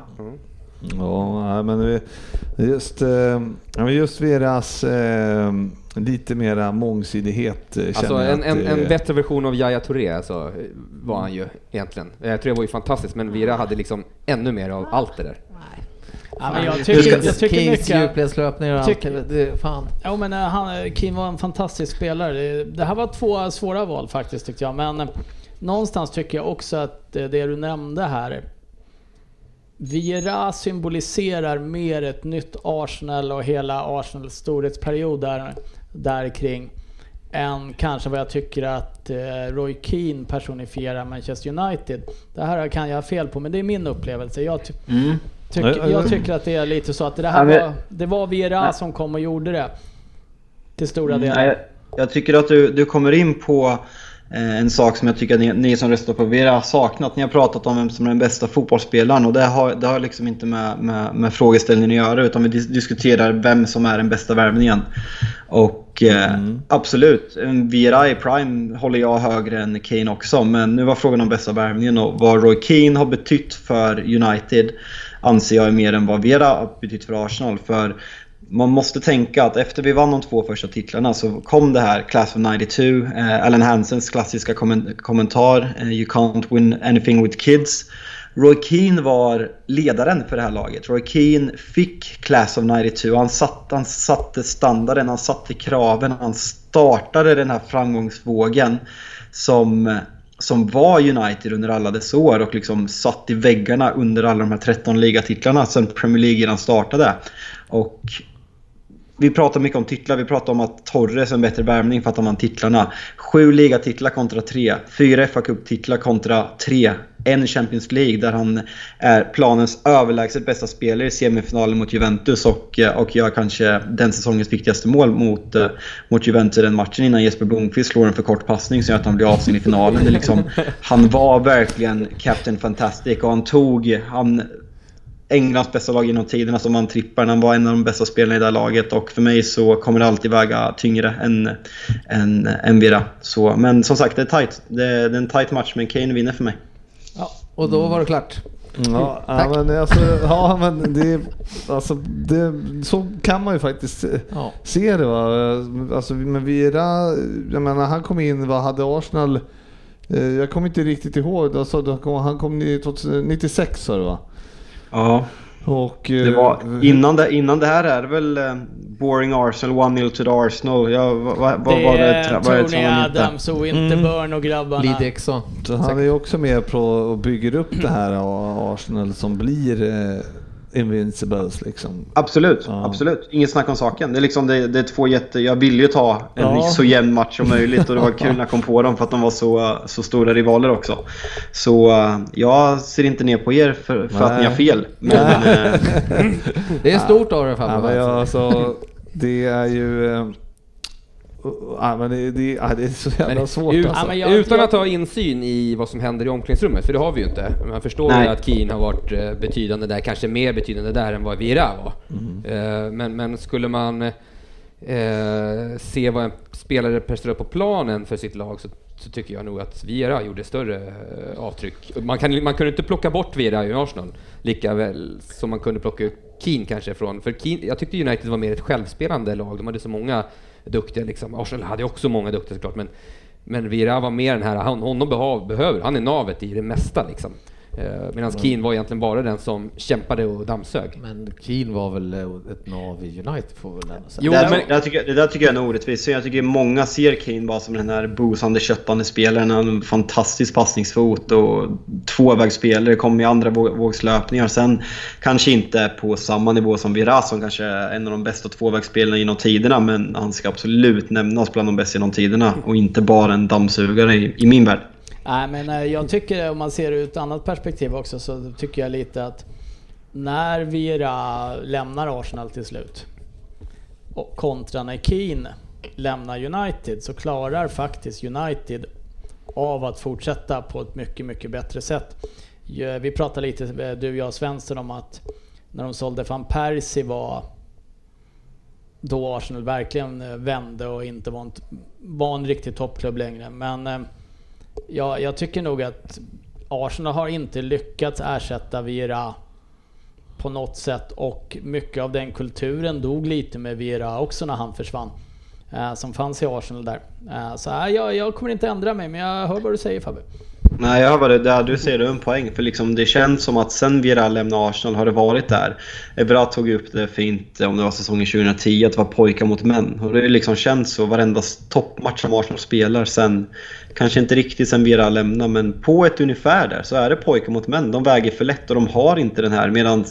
Ja, nej, men vi- just, eh, ja, men just Veras eh, lite mera mångsidighet eh, Alltså känner jag en, en, en bättre version av Yahya Touré alltså, var han ju egentligen. Jag tror det var ju fantastiskt, men Vira hade liksom ännu mer av allt det där. ja, men jag tycker, ska- jag tycker Kings mycket... djupledslöpningar och allt. Tycker- Det, fan. Jo men han, Kim var en fantastisk spelare. Det- Det här var två svåra val faktiskt tyckte jag. Men eh, någonstans tycker jag också att eh, det du nämnde här. Vieira symboliserar mer ett nytt Arsenal och hela Arsenals storhetsperiod där, där kring än kanske vad jag tycker att eh, Roy Keane personifierar Manchester United. Det här kan jag ha fel på, men det är min upplevelse. Jag, ty- Mm. tycker, jag tycker att det är lite så att det här var, det var Vieira som kom och gjorde det. Till stora delar. Nej, jag, jag tycker att du, du kommer in på en sak som jag tycker att ni, ni som röstar på Vera har saknat. Ni har pratat om vem som är den bästa fotbollsspelaren och det har, det har liksom inte med, med, med frågeställningen att göra utan vi dis- diskuterar vem som är den bästa värvningen. Och eh, absolut, en Vera i Prime håller jag högre än Kane också. Men nu var frågan om bästa värvningen och vad Roy Keane har betytt för United anser jag är mer än vad Vera har betytt för Arsenal. För man måste tänka att efter vi vann de två första titlarna så kom det här Class of 92, eh, Alan Hansens klassiska kommen- kommentar eh, “You can't win anything with kids”. Roy Keane var ledaren för det här laget. Roy Keane fick Class of 92. Han, satt, han satte standarden, han satte kraven, han startade den här framgångsvågen som, som var United under alla dess år och liksom satt i väggarna under alla de här 13 ligatitlarna sen Premier League redan startade. Och vi pratar mycket om titlar. Vi pratar om att Torres är en bättre värvning för att han vann titlarna. Sju ligatitlar kontra tre. Fyra fa Cup-titlar kontra tre. En Champions League där han är planens överlägset bästa spelare i semifinalen mot Juventus och, och gör kanske den säsongens viktigaste mål mot, mot Juventus den matchen innan Jesper Blomqvist slår en för kort passning som gör att han blir avstängd i finalen. Det liksom, han var verkligen Captain Fantastic och han tog... Han, Englands bästa lag genom tiderna som vann trippeln. Han var en av de bästa spelarna i det här laget och för mig så kommer det alltid väga tyngre än, än, än Vira. Så, men som sagt, det är tight. Det är, det är en tight match men Kane vinner för mig. Ja, och då var det klart. Ja, Tack. ja, men alltså, ja, men det, alltså, det, så kan man ju faktiskt Ja. se det. Va? Alltså, men Vira, jag menar, han kom in, vad hade Arsenal? eh, Jag kommer inte riktigt ihåg, alltså, han kom i 2096 sa du va? Ja, Och, eh, det var, innan, det, innan det här är det väl eh, Boring Arsenal, 1-0 to the Arsenal. Ja, vad, vad, det var det? är tra- vad är det Tony? Adams och Winterburn och grabbarna. Lee Dixon. Så han är ju också med på och bygger upp det här av Arsenal som blir eh, Invincibles liksom. Absolut, Ja. absolut. Inget snack om saken. Det är, liksom, det, det är två jätte... Jag ville ju ta en Ja. så jämn match som möjligt och det var (laughs) kul när jag kom på dem för att de var så, så stora rivaler också. Så eh, jag ser inte ner på er för, för att ni har fel. Men eh, (laughs) Det är stort av Ja, Fabbe. alltså, det är ju... Ja, men det, det, ja, det är så jävla Men svårt ut, alltså. Ja, men jag- utan jag- att ha insyn i vad som händer i omklädningsrummet, för det har vi ju inte. Man förstår Nej. ju att Keane har varit eh, betydande där, kanske mer betydande där än vad Vira var. Eh, Men, men skulle man eh, se vad en spelare presterar på planen för sitt lag så, så tycker jag nog att Vira gjorde större eh, avtryck. Man, kan, man kunde inte plocka bort Vira i Arsenal lika väl som man kunde plocka ut Keane kanske från... För Keane, jag tyckte United var mer ett självspelande lag. De hade så många duktiga liksom. Arsenal hade ju också många duktiga såklart, men, men Vira var mer den här, han, honom behöver, han är navet i det mesta liksom. Eh, Medan Keane var egentligen bara den som kämpade och dammsög. Men Keane var väl eh, ett nav i United får väl ändå säga. Jo, det, där, men- där tycker jag, det där tycker jag är en orättvis. Jag tycker många ser Kane bara som den här busande, köttande spelaren. Han har en fantastisk passningsfot och tvåvägsspelare, kommer i andra vå- vågslöpningar. Sen kanske inte på samma nivå som Vira som kanske är en av de bästa tvåvägsspelarna genom tiderna. Men han ska absolut nämnas bland de bästa genom tiderna och inte bara en dammsugare i, i min värld. Nej men eh, jag tycker om man ser det ur ett annat perspektiv också så tycker jag lite att när Vira lämnar Arsenal till slut och kontra när Keane lämnar United så klarar faktiskt United av att fortsätta på ett mycket, mycket bättre sätt. Vi pratade lite, eh, du, jag och Svensson, om att när de sålde van Persie var då Arsenal verkligen eh, vände och inte var en, var en riktig toppklubb längre. Men eh, Ja, jag tycker nog att Arsenal har inte lyckats ersätta Vieira på något sätt och mycket av den kulturen dog lite med Vieira också när han försvann. Eh, som fanns i Arsenal där. Eh, så jag, jag kommer inte ändra mig, men jag hör vad du säger Fabbe. Nej, jag hör vad där du säger, du en poäng. För liksom det känns som att sen Vieira lämnade Arsenal har det varit där. Evra tog upp det fint om det var säsongen 2010, att det var pojkar mot män. Och det har liksom känts så varenda toppmatch som Arsenal spelar sen, kanske inte riktigt sen Vieira lämnade, men på ett ungefär där så är det pojkar mot män. De väger för lätt och de har inte den här medan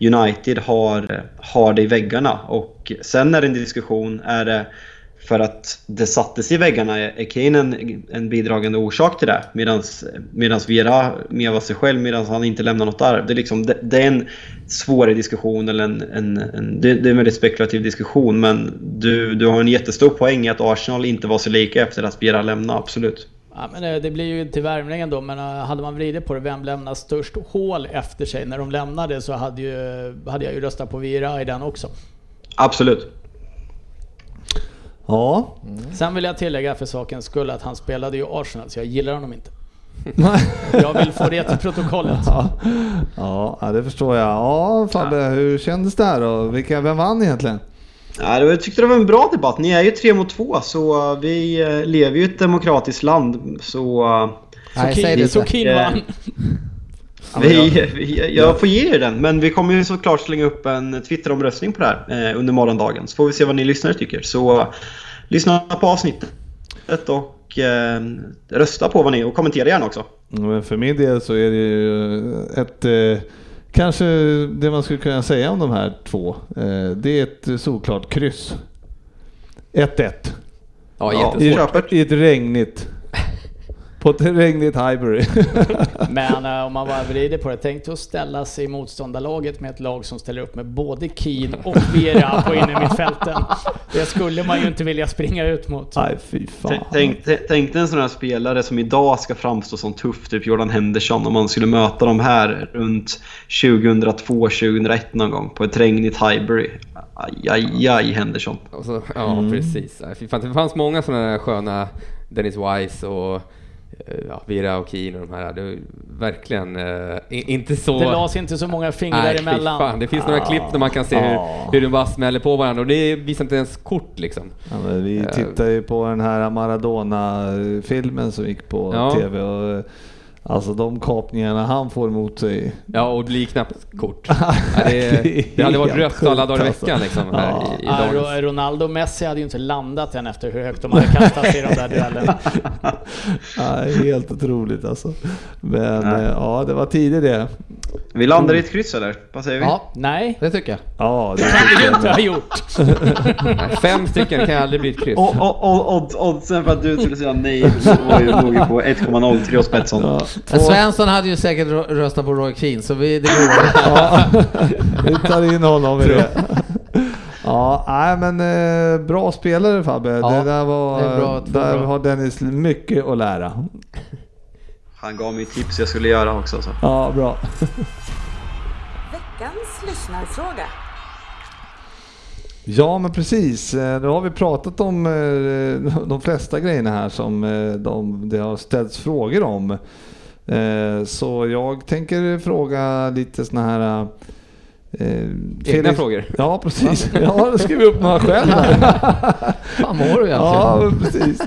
United har, har det i väggarna. Och sen är det en diskussion, är det för att det sattes i väggarna. Är Kane en, en bidragande orsak till det? Medan Vera mer var sig själv medan han inte lämnar något arv. Det är, liksom, det, det är en svårare diskussion, eller en, en, en, det, det är en väldigt spekulativ diskussion. Men du, du har en jättestor poäng i att Arsenal inte var så lika efter att Vera lämnade, absolut. Ja, men eh, det blir ju till värmningen då, men eh, hade man vridit på det, vem lämnar störst hål efter sig? När de lämnade så hade, ju, hade jag ju röstat på Vira i den också. Absolut. Ja. Sen vill jag tillägga för sakens skull att han spelade ju Arsenal, så jag gillar honom inte. Jag vill få det till protokollet. Ja, ja, det förstår jag. Ja, Fabbe, hur kändes det här då? Vilka, vem vann egentligen? Ja, jag tyckte det var en bra debatt. Ni är ju tre mot två, så vi uh, lever ju i ett demokratiskt land. Så Nej, Så säg det Keane- så inte. Keane vann. Vi, vi, jag får ge er den. Men vi kommer ju såklart slänga upp en Twitter-omröstning på det här eh, under morgondagen. Så får vi se vad ni lyssnare tycker. Så uh, lyssna på avsnittet och eh, rösta på vad ni och kommentera gärna också. Men för min del så är det ju ett, eh, kanske det man skulle kunna säga om de här två. Eh, det är ett solklart kryss. 1-1. Ja, Ja. I ett regnigt. På ett regnigt Highbury. (laughs) Men eh, om man bara vrider på det, tänk dig att ställa sig i motståndarlaget med ett lag som ställer upp med både Keane och Vera på innermittfälten. Det skulle man ju inte vilja springa ut mot. Nej, fy fan. Tänk, tänk, tänk- dig en sån här spelare som idag ska framstå som tuff, typ Jordan Henderson, om man skulle möta dem här runt 2002-2001 någon gång på ett regnigt Highbury. Aj, aj, aj Henderson. Så, ja, precis. Nej, fy fan, Det fanns många sådana där sköna Dennis Wise och ja, Vira och Keane och de här. Det verkligen eh, inte så... Det lades inte så många fingrar Nej, emellan. fan. Det finns några klipp där man kan se hur, Ah. hur de bara smäller på varandra och det visar inte ens kort liksom. Ja, men vi Eh. tittar ju på den här Maradona-filmen som gick på Ja. TV. Och, eh, alltså de kapningarna han får emot sig. Ja, och det blir knappt kort. (laughs) Ja, det, det hade varit rött alla dagar i veckan alltså. liksom, här Ja. i, i Ja. Ro- Ronaldo och Messi hade ju inte landat än efter hur högt de hade kastat sig i de där duellerna. (laughs) Ja, helt otroligt alltså. Men Nej. eh, ja, det var tidigt det. Vi landar i ett kryss eller? Vad säger vi? Ja, Nej, det tycker jag. Ja, det det kan vi ju inte ha gjort. (laughs) Fem stycken kan aldrig bli ett kryss. Och, och, och, odd- oddsen för att du skulle säga nej var ju ju på 1,03 hos Betsson. Ja, två- Svensson hade ju säkert rö- röstat på Roy Keane, så vi, det går. (laughs) Ja, (laughs) vi tar in honom i det. Ja, nej men eh, bra spelare Fabbe. Ja, det där var, det bra, där bra. har Dennis mycket att lära. Han gav mig tips jag skulle göra också. Så. Ja, bra. Veckans lyssnarfråga. Ja, men precis. Eh, Nu har vi pratat om eh, de flesta grejerna här som de, det har ställts frågor om. Eh, Så jag tänker fråga lite såna här Eh, Egna frågor. Ja, precis. Jag har skrivit upp några själv här. (laughs) Fan mår du egentligen? Ja, precis.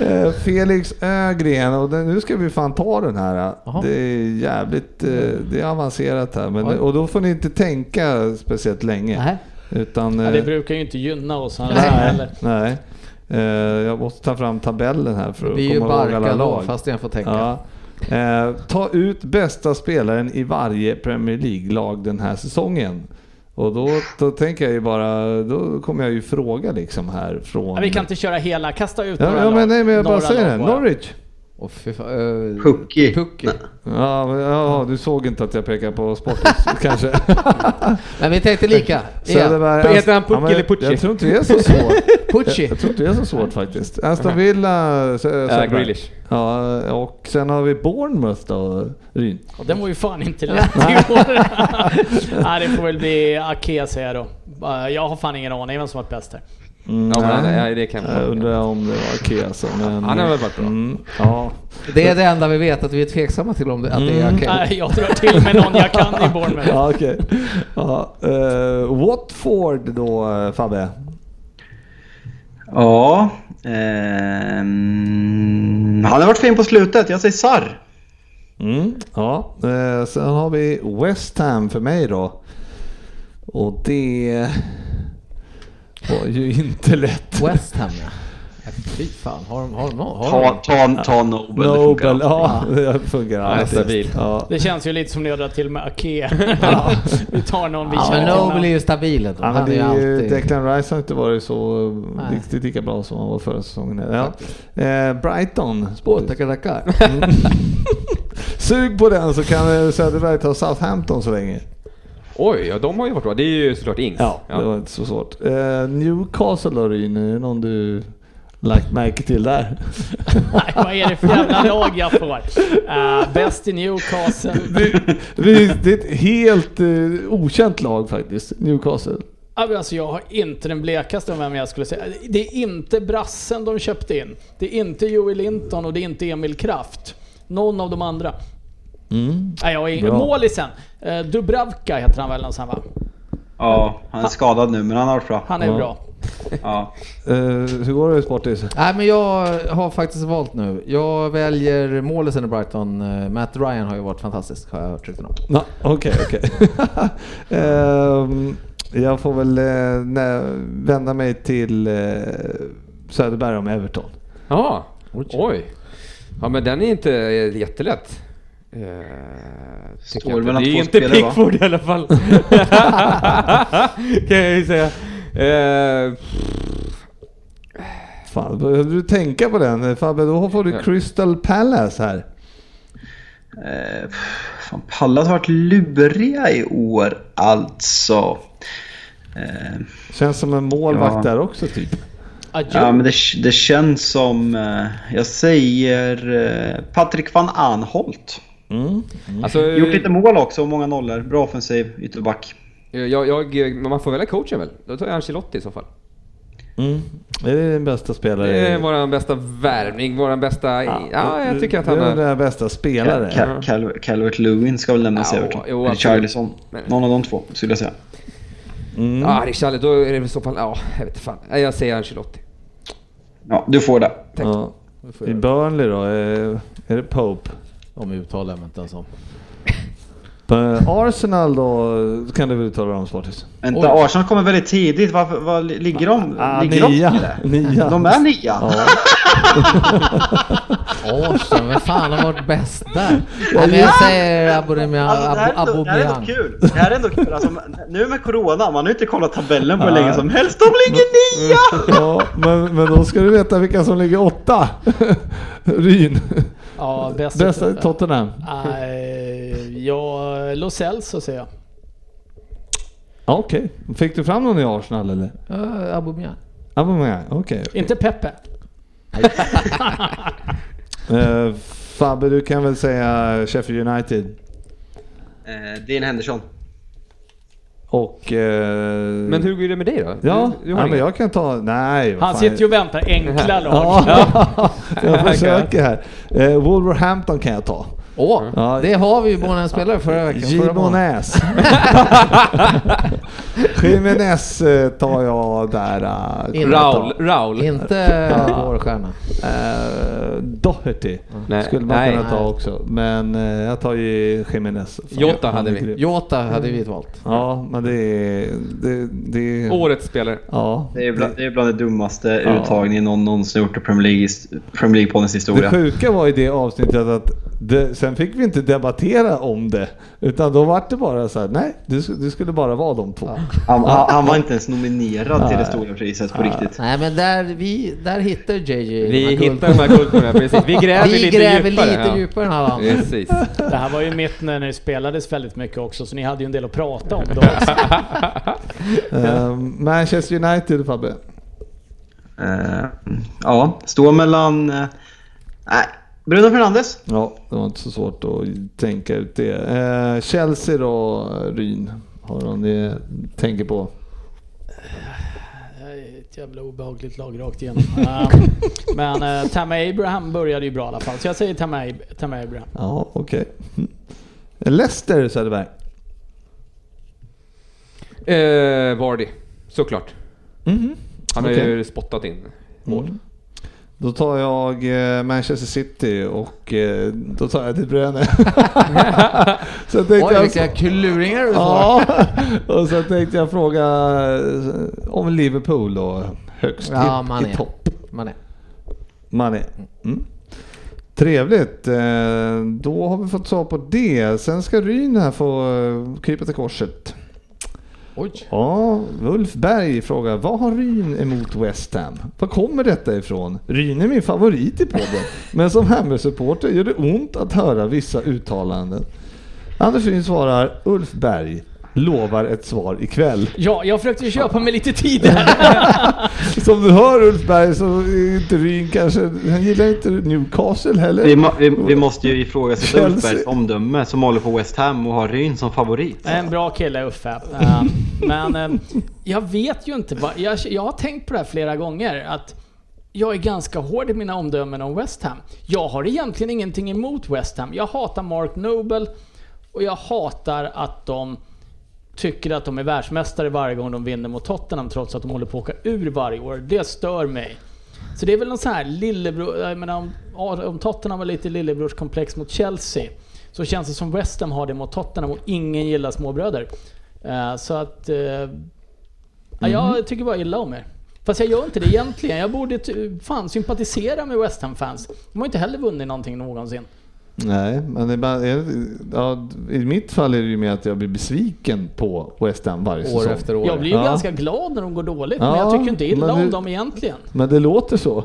Eh, Felix Ögren, och den, nu ska vi fan ta den här. Jaha. Det är jävligt eh, det är avancerat här. Men, och då får ni inte tänka speciellt länge. Nej. Utan, Ja, det brukar ju inte gynna oss här nej, heller. nej. Jag måste ta fram tabellen här för att Vi är ju komma ihåg alla Barca då, lag. fast jag får tänka. Ja. Eh, ta ut bästa spelaren i varje Premier League-lag den här säsongen. Och då, då tänker jag ju bara, då kommer jag ju fråga liksom här från... Ja, vi kan inte köra hela, kasta ut Ja, några ja lag. men nej men jag bara säger det. Norwich. Och fan, eh, Pucky. Pucky. Ja, ja, du såg inte att jag pekade på Sportis (laughs) kanske? (laughs) Men vi tänkte lika. Söderberg, Heter han Pucki men eller Pucci? Jag tror inte det är så svårt. (laughs) Pucci. Jag tror inte det är så svårt faktiskt. Aston Villa, Äh, Söderberg. Grealish. Ja, och sen har vi Bournemouth då, Ryn. Och den var ju fan inte lätt i år. Nej, det får väl bli Ake säger jag då. Uh, Jag har fan ingen aning vem som varit bäst här. Mm, Ja, nej. nej, det kan Jag undrar om det var Ake alltså. Men, Han har väl varit bra. Mm, ja. Det är det enda vi vet, att vi är tveksamma till om det, att det är Mm. okej. Nej, jag drar till med någon jag kan i Bournemouth. (laughs) ja, okej. Ja, eh, Watford då, Fabbe? Ja. ehm, han har varit fin på slutet. Jag säger Sarr. Mm, ja, eh, sen har vi West Ham för mig då. Och det var ju inte lätt. West Ham ja. Ja, Fy fan, har de... Har de, har Ta, de? ta, ta Nobel. det funkar Nobel, ja det funkar alltid. stabil. Ja. Det känns ju lite som när jag drar till med Ake. (laughs) vi tar någon vi Ja, känner. Nobel är ju stabil ändå. Ja, men det ju är alltid... Declan Rice har inte varit så Nej. riktigt lika bra som han var förra säsongen. Ja. Eh, Brighton. Åh, tackar, tackar. Sug på den så kan Söderberg ta Southampton så länge. Oj, ja de har ju varit bra. Det är ju såklart Ings. Ja, det var inte så svårt. Eh, Newcastle då Ryn, är det någon du lagt märke till där? (laughs) Nej, vad är det för jävla (laughs) lag jag får? Uh, bäst i Newcastle. det, det, det är ett helt eh, okänt lag faktiskt, Newcastle. Ja, Alltså jag har inte den blekaste om vem jag skulle säga. Det är inte brassen de köpte in. Det är inte Joey Linton och det är inte Emil Kraft. Någon av de andra. Mm. Nej, jag har ingen. Målisen. Uh, Dubravka heter han väl någonstans va? Ja, han är skadad nu men han har varit bra. Han är Ja. bra. Ja. Eh, hur går det Sportis? Nej men jag har faktiskt valt nu. Jag väljer målisen i Brighton. Eh, Matt Ryan har ju varit fantastisk har jag hört rykten om. Okej, okej. (laughs) Ehm, jag får väl eh, nä, vända mig till eh, Söderberg om Everton. Ja, Oj. oj. Ja men den är inte eh, jättelätt. Eh, tycker Står mellan det är två inte spelare, va? Pickford i alla fall. (laughs) (laughs) kan jag ju säga. Eh, Fan, behöver du tänka på den? Fabbe, då får du Ja. Crystal Palace här. Eh, fan, Pallas har varit luriga i år alltså. Eh, Känns som en målvakt Ja. där också typ. Adjö. ja, men det, det känns som... Eh, jag säger eh, Patrik van Anholt. Mm. alltså, Gjort lite mål också och många nollor. Bra offensiv ytterback. eh, jag, jag, men man får välja coachen väl? Då tar jag Ancelotti i så fall. Mm. Är det din bästa spelare? Det är vår bästa värvning, vår bästa... Ja, jag tycker att han Det är den bästa spelare. Cal, Cal, Cal, Calvert Lewin ska väl lämnas Ja, Everton. jo, Eller absolut. Charlison. Men- Någon av de två skulle jag säga. Mm. Ja, Richarli, då är det i så fall... Ja, jag vet inte fan. Jag säger Ancelotti. Ja, du får det. Ja. I Burnley då? Är, är det Pope? De uttalar jag inte ens om. På (laughs) Arsenal då kan du väl uttala om Sportis? Vänta, Oj. Arsenal kommer väldigt tidigt. Varför, vad ligger de? Ah, ligger nia. de nia. De är nia? Ja. (laughs) Arsenal, vem fan har varit bäst där? Nej, men jag säger Aubameyang. Alltså, det, här det här är ändå kul. Det här är ändå kul. Alltså, nu med Corona, man har inte kollat tabellen på hur länge som helst. De ligger nia! ja, men, men då ska du veta vilka som ligger åtta. (laughs) Ryn. Ja, bäst Bästa Tottenham. Nej, ja, Los Celso säger jag. Ja, Okej. Fick du fram någon i Arsenal eller? Ja, Aubameyang. Aubameyang, okej. okej. Inte Peppe. (laughs) Eh, Fabbe, du kan väl säga Sheffield United. Eh, Dean Henderson. Och... eh, Men hur går det med dig då? Ja, Du, du ja men jag kan ta... Nej, Han fan. sitter ju och väntar enkla (laughs) lag. Ja, (laughs) jag försöker här. Eh, Wolverhampton kan jag ta. Åh, Ja. det har vi ju båda en spelare förra veckan. Gimonäs. (laughs) Jimenez eh, tar jag där. Inte- Raul, Raul. Inte vår stjärna. Eh, Doherty Nej, skulle man nej. kunna ta Nej. också. Men eh, jag tar ju Jimenez. Jota hade är vi. grym. Jota hade vi valt. Ja, men det är... Det, det, Årets spelare. Ja. Det är bland det, är bland det dummaste Ja. uttagningen någon någonsin gjort i Premier League, Premier League-poddens Det historia. sjuka var i det avsnittet att det, sen fick vi inte debattera om det. Utan då var det bara så här, nej, det, sk- det skulle bara vara de två. Han, han, han var inte ens nominerad till det stora priset på riktigt. Nej men där, vi, där hittar JJ Vi hittar de här guldkornen, precis. Vi gräver Vi lite gräver djupare. lite ja. djupare andra. Precis. (laughs) Det här var ju mitt när det spelades väldigt mycket också, så ni hade ju en del att prata om då. också. (laughs) (laughs) Eh, Manchester United Fabbe. Eh, ja, står mellan... Nej, Bruno Fernandes. Ja, det var inte så svårt att tänka ut det. Eh, Chelsea då, Ryn. Har de det tänker på? Ett jävla obehagligt lag rakt igenom. (laughs) Eh, Men uh, Tammy Abraham började ju bra i alla fall, så jag säger Tammy, Tammy Abraham. Ja, okej. Mm. Leicester Söderberg. Eh, Vardy, såklart. Mhm. Han har Okej. ju spottat in mål. Mm. Då tar jag eh, Manchester City och eh, då tar jag De Bruyne. (laughs) så tänkte Oj jag vilka kluringar du. Ja, (laughs) och så tänkte jag fråga eh, om Liverpool då högst Ja, i, Mané. i topp. Man är. Mané. Mm. Trevligt. Då har vi fått svar på det. Sen ska Ryn här få krypa till korset. Oj. Ja, Ulf Berg frågar, vad har Ryn emot West Ham? Var kommer detta ifrån? Ryn är min favorit i podden, (laughs) men som Hammer-supporter gör det ont att höra vissa uttalanden. Anders Ryn svarar, Ulf Berg lovar ett svar ikväll. Ja, jag försökte ju köpa mig lite tid här. (laughs) Som du hör Ulf Berg så är inte Ryn kanske, han gillar inte Newcastle heller. Vi, må, vi, vi måste ju ifrågasätta Ulf. Bergs omdöme som håller på West Ham och har Ryn som favorit. En bra kille Uffe. (laughs) Eh, Men eh, jag vet ju inte. Jag, jag har tänkt på det här flera gånger. Att jag är ganska hård i mina omdömen om West Ham. Jag har egentligen ingenting emot West Ham. Jag hatar Mark Noble och jag hatar att de tycker att de är världsmästare varje gång de vinner mot Tottenham trots att de håller på att åka ur varje år. Det stör mig. Så det är väl någon sån här lillebror... Jag menar om, om Tottenham var lite lillebrorskomplex mot Chelsea så känns det som West Ham har det mot Tottenham och ingen gillar småbröder. Eh, så att... eh, ja, jag tycker bara illa om er. Fast jag gör inte det egentligen. Jag borde fan sympatisera med West Ham-fans. De har inte heller vunnit någonting någonsin. Nej, men det är bara, är, ja, i mitt fall är det ju mer att jag blir besviken på West Ham varje År säsong. efter år. Jag blir ju Ja. ganska glad när de går dåligt, men Ja, jag tycker inte illa men om dem egentligen. Men det låter så.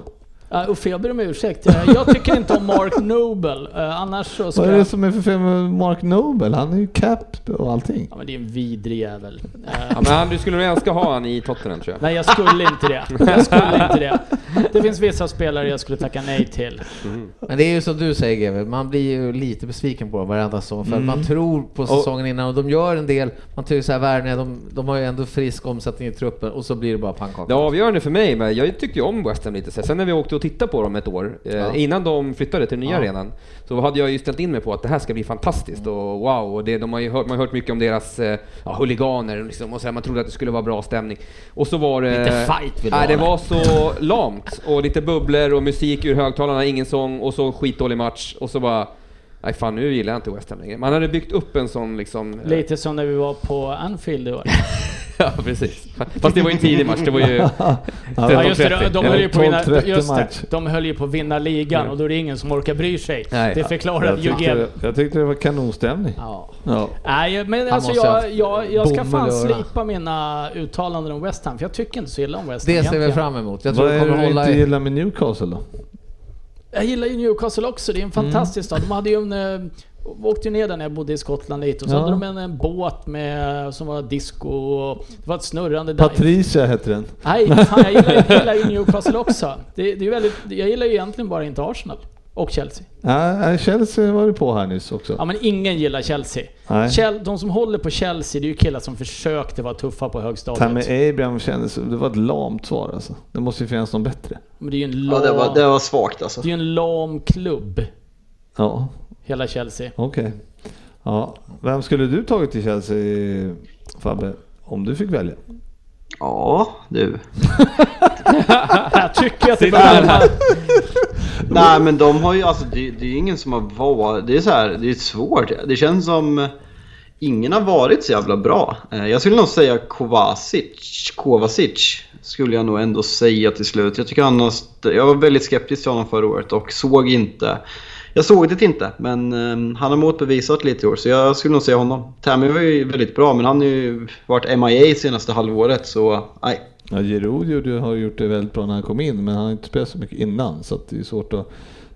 Uh, Uffe, jag ber om ursäkt. Eh, Jag tycker inte om Mark Noble. Eh, annars så ska Vad är det som är för fel med Mark Noble? Han är ju cap och allting. Ja, men det är en vidrig jävel. Eh, Ja, men han, du skulle nog önska ha han i Tottenham tror jag. Nej, jag skulle inte det. Jag skulle inte det. Det finns vissa spelare jag skulle tacka nej till. Men det är ju som du säger GW, man blir ju lite besviken på dem varenda säsong för att man tror på säsongen innan och de gör en del, man tycker såhär värvningar, de, de har ju ändå frisk omsättning i truppen och så blir det bara pannkaka. Det avgörande för mig, men jag tyckte ju om West Ham lite. Så Sen när vi åkte och tittade på dem ett år, eh, Ja. innan de flyttade till nya Ja. arenan, så hade jag ju ställt in mig på att det här ska bli fantastiskt och wow, och det, de har ju hört, man har hört mycket om deras eh, ja, huliganer liksom, och så här, man trodde att det skulle vara bra stämning. Och så var det... Lite fight vill Nej, det var så lamt och lite bubblor och musik ur högtalarna, ingen sång och så skitdålig match och så bara... Nej fan, nu gillar jag inte West Ham längre. Man hade byggt upp en sån liksom... eh, Lite som när vi var på Anfield i år. (laughs) Ja, precis. Fast det var ju en tidig match, det var ju... (laughs) Ja just det, de, höll ju på att vinna, 12-30 just det, match. de höll ju på att vinna ligan och då är det ingen som orkar bry sig. Nej. Det förklarade Jag ju tyckte, jag tyckte det var kanonstämning. Ja. Ja. Nej, men alltså jag, jag, jag ska fan slipa mina uttalanden om West Ham, för jag tycker inte så illa om West Ham Det ser vi fram emot. Jag tror Vad det är det du inte gillar med Newcastle då? Jag gillar ju Newcastle också, det är en fantastisk stad. De hade ju en... eh, åkte ner där när jag bodde i Skottland lite och så Ja. hade de en, en båt med, som var disco och det var ett snurrande dive. Patricia heter den. Nej, fan, jag gillar, jag gillar ju Newcastle också. Det, det är väldigt, jag gillar ju egentligen bara inte Arsenal. Och Chelsea. Ja, Chelsea var du på här nyss också. Ja men ingen gillar Chelsea. Nej. Chel, de som håller på Chelsea, det är ju killar som försökte vara tuffa på högstadiet. Tammy Abraham kändes, det var ett lamt svar alltså. Det måste ju finnas någon bättre. Men det är ju en Ja, lam, det, var, det var svagt alltså. det är ju en lam klubb. Ja. hela Chelsea. Okej. Ja. Vem skulle du tagit till Chelsea, Fabbe? Om du fick välja? Ja, du. Jag tycker att det börjar... Nej men de har ju alltså, det, det är ingen som har varit, det är så här, det är svårt. Det känns som ingen har varit så jävla bra. Eh, Jag skulle nog säga Kovacic, Kovacic skulle jag nog ändå säga till slut. Jag tycker han har, jag var väldigt skeptisk till honom förra året och såg inte, jag såg det inte men eh, han har motbevisat lite i år så jag skulle nog säga honom. Tammy var ju väldigt bra men han har ju varit MIA senaste halvåret så nej. Ja, Giroud har gjort det väldigt bra när han kom in, men han har inte spelat så mycket innan. Så att det är svårt att...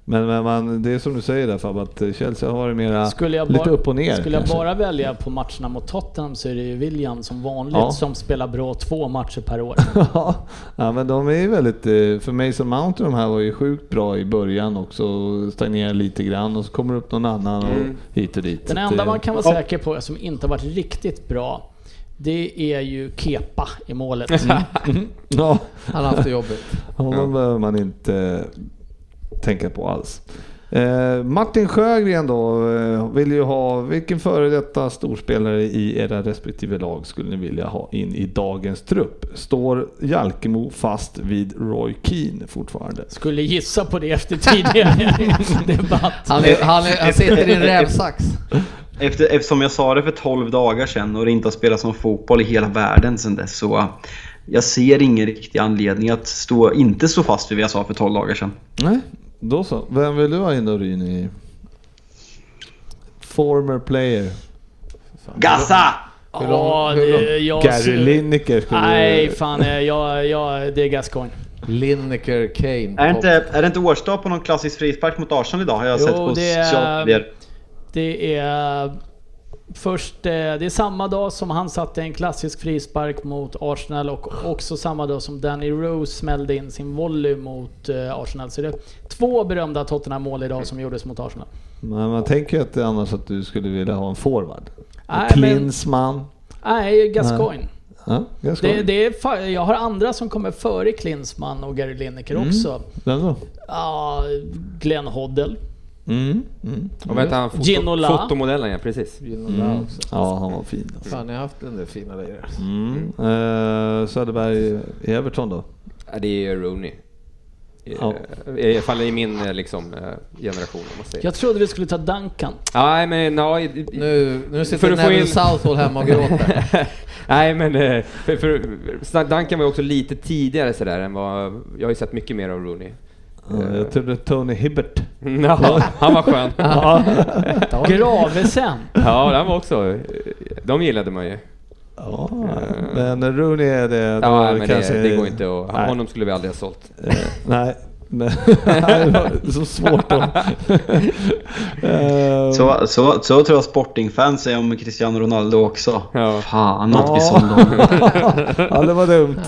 Men, men man, det är som du säger där Fabbe, att Chelsea har varit mera Skulle jag, lite bara, upp och ner. skulle jag kanske. bara välja på matcherna mot Tottenham så är det ju William som vanligt Ja. som spelar bra två matcher per år. (laughs) ja, men de är ju väldigt... eh, För Mason Mount de här var ju sjukt bra i början också. och Stagnerar lite grann och så kommer det upp någon annan och hit och dit. Den enda man kan vara säker på som inte har varit riktigt bra, det är ju Kepa i målet. (laughs) Ja, Han har haft det jobbigt. honom behöver man inte tänka på alls. Eh, Martin Sjögren då, eh, vill ju ha, vilken före detta storspelare i era respektive lag skulle ni vilja ha in i dagens trupp? Står Jalkemo fast vid Roy Keane fortfarande? Skulle gissa på det efter tidigare (laughs) debatt. Han, är, han, är, han sitter i en rävsax. Efter, eftersom jag sa det för 12 dagar sedan och det inte har spelats som fotboll i hela världen sedan dess så jag ser ingen riktig anledning att stå, inte stå fast vid vad jag sa för 12 dagar sedan. Nej, då så. Vem vill du ha in då Ryn? Former player. Gassa! Hur lång- Ja, hur lång- det, jag Gary ser- Lineker skulle Nej, fan. Jag, jag, det är Gascoigne. Lineker, Kane. Är det, inte, är det inte årsdag på någon klassisk frispark mot Arsenal idag? Har jag Jo, sett på det är-. Det är först, eh, det är samma dag som han satte en klassisk frispark mot Arsenal och också samma dag som Danny Rose smällde in sin volley mot eh, Arsenal. Så det är två berömda Tottenham-mål idag som gjordes mot Arsenal. Men man tänker ju att det är annars att du skulle vilja ha en forward. Nej, Klinsmann. Nej, Gascoigne. Ja, Det, det är, jag har andra som kommer före Klinsmann och Gary Lineker Mm. också. Vem då? Ja, Glenn Hoddle. Mm. Mm. Och heter han? Foto, Ginola. fotomodellen ja, precis. Ginola också. Ja, han var fin. Alltså. Fan, jag har haft en del fina lirare. Mm. Eh, Söderberg i Everton då? Ja, det är Rooney. I, Ja. I alla fall i min eh, liksom, eh, generation om man säger. Jag trodde vi skulle ta Duncan. Nej men no, i- Nu, nu sitter Neville in- Southall hemma och gråter. (laughs) Nej men eh, för, för, Duncan var ju också lite tidigare sådär än vad... Jag har ju sett mycket mer av Rooney. Ja, jag trodde Tony Hibbert. Ja, han var skön. (laughs) (laughs) Gravesen. Ja, han var också... De gillade man ju. Ja, men Rooney är det... Ja, men kanske- det, det går inte att... Nej. Honom skulle vi aldrig ha sålt. Eh, nej, men (laughs) så svårt då. Eh, Så, så, så tror jag Sporting-fans säger om Cristiano Ronaldo också. Ja. Fan att vi Ja. sålde honom. ja, det var dumt.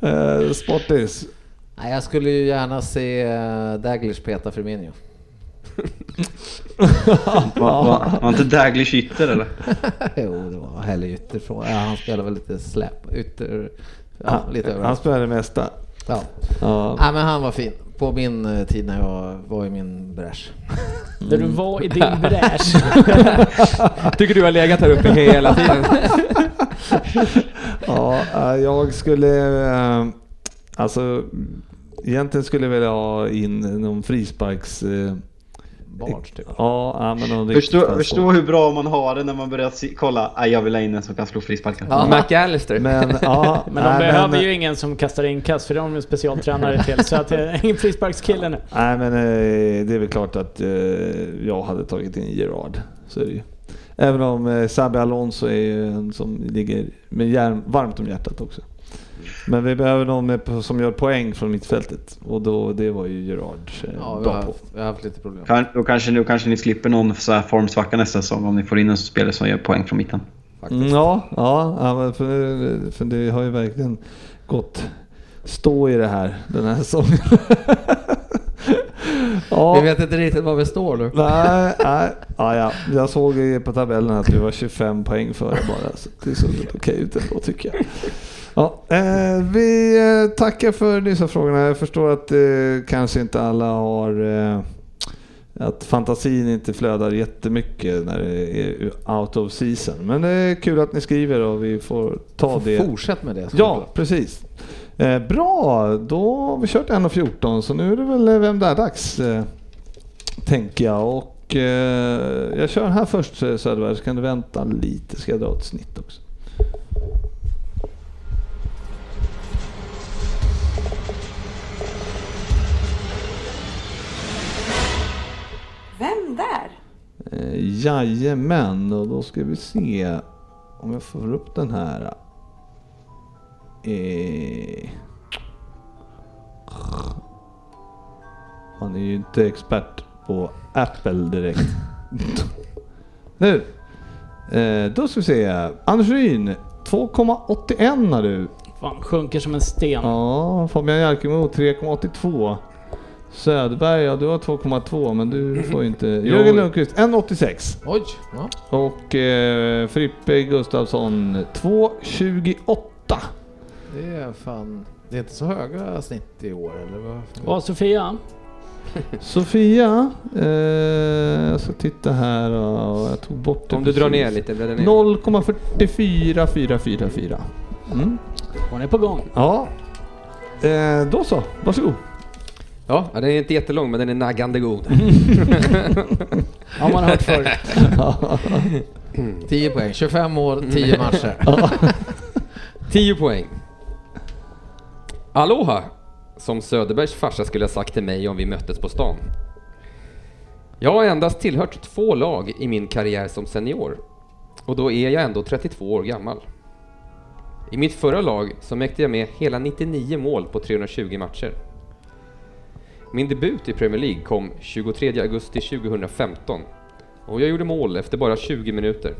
Eh, Sportis. Nej, jag skulle ju gärna se uh, Daglish peta Firmino. (laughs) Var, var, var inte Daglish ytter eller? (laughs) jo, det var hellre ytterifrån. Ja, han spelar väl lite släp, ytter... Ja, lite Han överallt. spelar det mesta. Ja. Ja. Nej, men han var fin. På min eh, tid när jag var i min bräsch. (laughs) Där du var i din bräsch. Tycker du har legat här uppe hela tiden? Ja, eh, jag skulle... Alltså, egentligen skulle jag vilja ha in någon frisparks... eh, Barns typ. Ja, ja, men någon riktigt Förstå, förstå hur bra man har det när man börjar se, kolla. Nej, jag vill ha in en som kan slå frisparkar. Ja. McAllister. Men, ja, (laughs) Men de nej, behöver men- ju ingen som kastar inkast för de är de specialtränare till. Så att det ingen frisparkskille nu. Nej men eh, det är väl klart att eh, jag hade tagit in Gerard. Så är det ju. Även om Sabi Alonso är ju en som ligger med järn, varmt om hjärtat också. Men vi behöver någon med, som gör poäng från mittfältet. Och då, det var ju Gerard eh, Ja, vi bra har, på. haft, vi har haft lite problem. Kan, då, kanske, då kanske ni slipper någon så här formsvacka nästa säsong om ni får in en spelare som gör poäng från mitten. Ja, ja, ja men för, för det har ju verkligen gått stå i det här den här säsongen. (laughs) ja. Vi vet inte riktigt var vi står nu. Nej, nej. (laughs) Ja, ja. Jag såg på tabellen att vi var 25 poäng före bara. Så det såg väl okej ut ändå tycker jag. Ja, eh, vi eh, tackar för dessa frågorna. Jag förstår att eh, kanske inte alla har eh, att fantasin inte flödar jättemycket när det är out of season. Men det är kul att ni skriver och vi får ta det. Fortsätt med det. Ja, precis. Eh, bra, då har vi kört 1.14 så nu är det väl Vem där-dags. Eh, tänker jag. Och eh, jag kör här först eh, Söderberg så kan du vänta lite. Ska jag dra ett snitt också. Vem där? Eh, jajamän, och då ska vi se om jag får upp den här. Eh. Man är ju inte expert på Apple direkt. (laughs) nu! Eh, då ska vi se. Anders Ryn, 2,81 har du. Fan, sjunker som en sten. Ja, Fabian Jalkemo 3,82. Söderberg, ja du har 2,2 men du får ju inte... (laughs) Jörgen Lundqvist 1,86. Oj! Ja. Och eh, Frippe Gustafsson 2,28. Det är fan... Det är inte så höga snitt i år eller vad? Och Sofia? (laughs) Sofia, eh, jag ska titta här och jag tog bort det Om du drar precis. ner lite, bläddrar ner. 0,44444. Mm. Hon är på gång. Ja, eh, då så. Varsågod. Ja, den är inte jättelång men den är naggande god. (laughs) Har man hört förr. (laughs) 10 poäng, 25 mål, 10 matcher. 10 poäng. Aloha, som Söderbergs farsa skulle ha sagt till mig om vi möttes på stan. Jag har endast tillhört två lag i min karriär som senior. Och då är jag ändå 32 år gammal. I mitt förra lag så mäkte jag med hela 99 mål på 320 matcher. Min debut i Premier League kom 23 augusti 2015 och jag gjorde mål efter bara 20 minuter.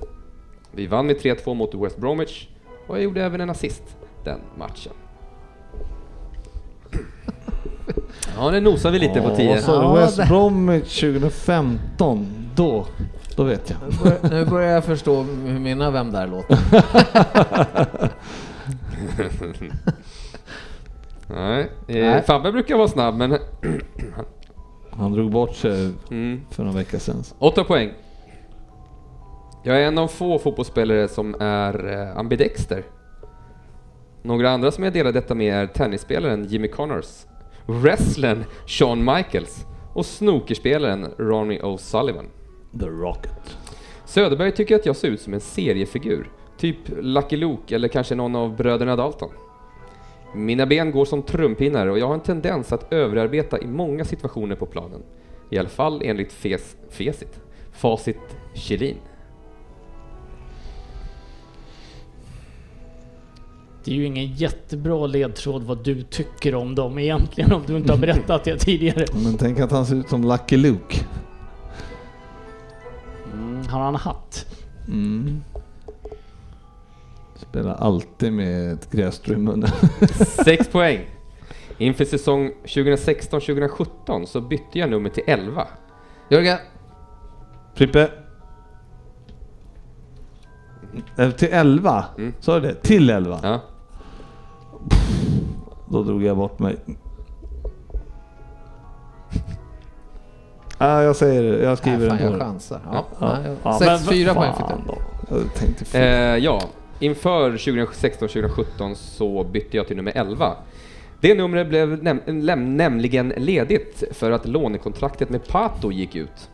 Vi vann med 3-2 mot West Bromwich och jag gjorde även en assist den matchen. Ja, nu nosar vi lite på Ja, 10. vad sa du? West Bromwich 2015. Då, då vet jag. Nu bör- Nu börjar jag förstå hur mina Vem där låter. (laughs) Nej, eh, Nej. Fabbe brukar vara snabb men... Han drog bort sig Mm. för några veckor sedan. Åtta poäng. Jag är en av få fotbollsspelare som är eh, ambidexter. Några andra som jag delar detta med är tennisspelaren Jimmy Connors, wrestlern Shawn Michaels och snookerspelaren Ronnie O'Sullivan. The Rocket. Söderberg tycker att jag ser ut som en seriefigur, typ Lucky Luke eller kanske någon av bröderna Dalton. Mina ben går som trumpinnar och jag har en tendens att överarbeta i många situationer på planen. I alla fall enligt fes, Fesit. Facit Kjellin. Det är ju ingen jättebra ledtråd vad du tycker om dem egentligen om du inte har berättat det tidigare. (laughs) Men tänk att han ser ut som Lucky Luke. Mm, har han hatt? Mm. Spelar alltid med ett grässtrå i munnen. (laughs) Sex poäng. Inför säsong 2016-2017 så bytte jag nummer till 11. Jörgen, Frippe. Eh, Till 11? Mm. Sa du det? Till 11? Ja. Då drog jag bort mig. Ja, jag säger det. Jag skriver Nej, fan, den jag på chansar. Ja. Ja. Ja, fyra Fan poäng fick du. Eh, ja, inför 2016-2017 så bytte jag till nummer 11. Det numret blev näm läm nämligen ledigt för att lånekontraktet med Pato gick ut.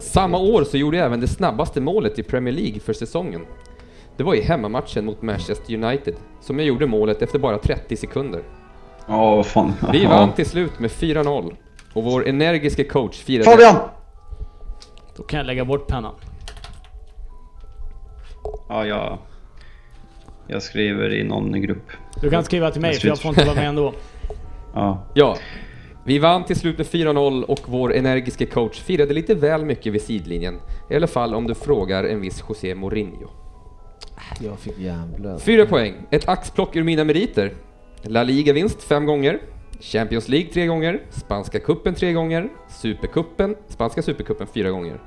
Samma år så gjorde jag även det snabbaste målet i Premier League för säsongen. Det var i hemmamatchen mot Manchester United, som jag gjorde målet efter bara 30 sekunder. Ja, vad fan. Vi vann till slut med 4-0 och vår energiska coach firade... Fabian! Då kan jag lägga bort pennan. Ja, jag... Jag skriver i någon grupp. Du kan skriva till mig för jag får inte vara med ändå. (laughs) Ja. Ja, vi vann till slut med 4-0 och vår energiska coach firade lite väl mycket vid sidlinjen. I alla fall om du frågar en viss José Mourinho. Jag fick hjärnblöd. Fyra poäng, ett axplock ur mina meriter. La Liga-vinst fem gånger, Champions League tre gånger, Spanska kuppen tre gånger, Superkuppen, Spanska Supercupen fyra gånger,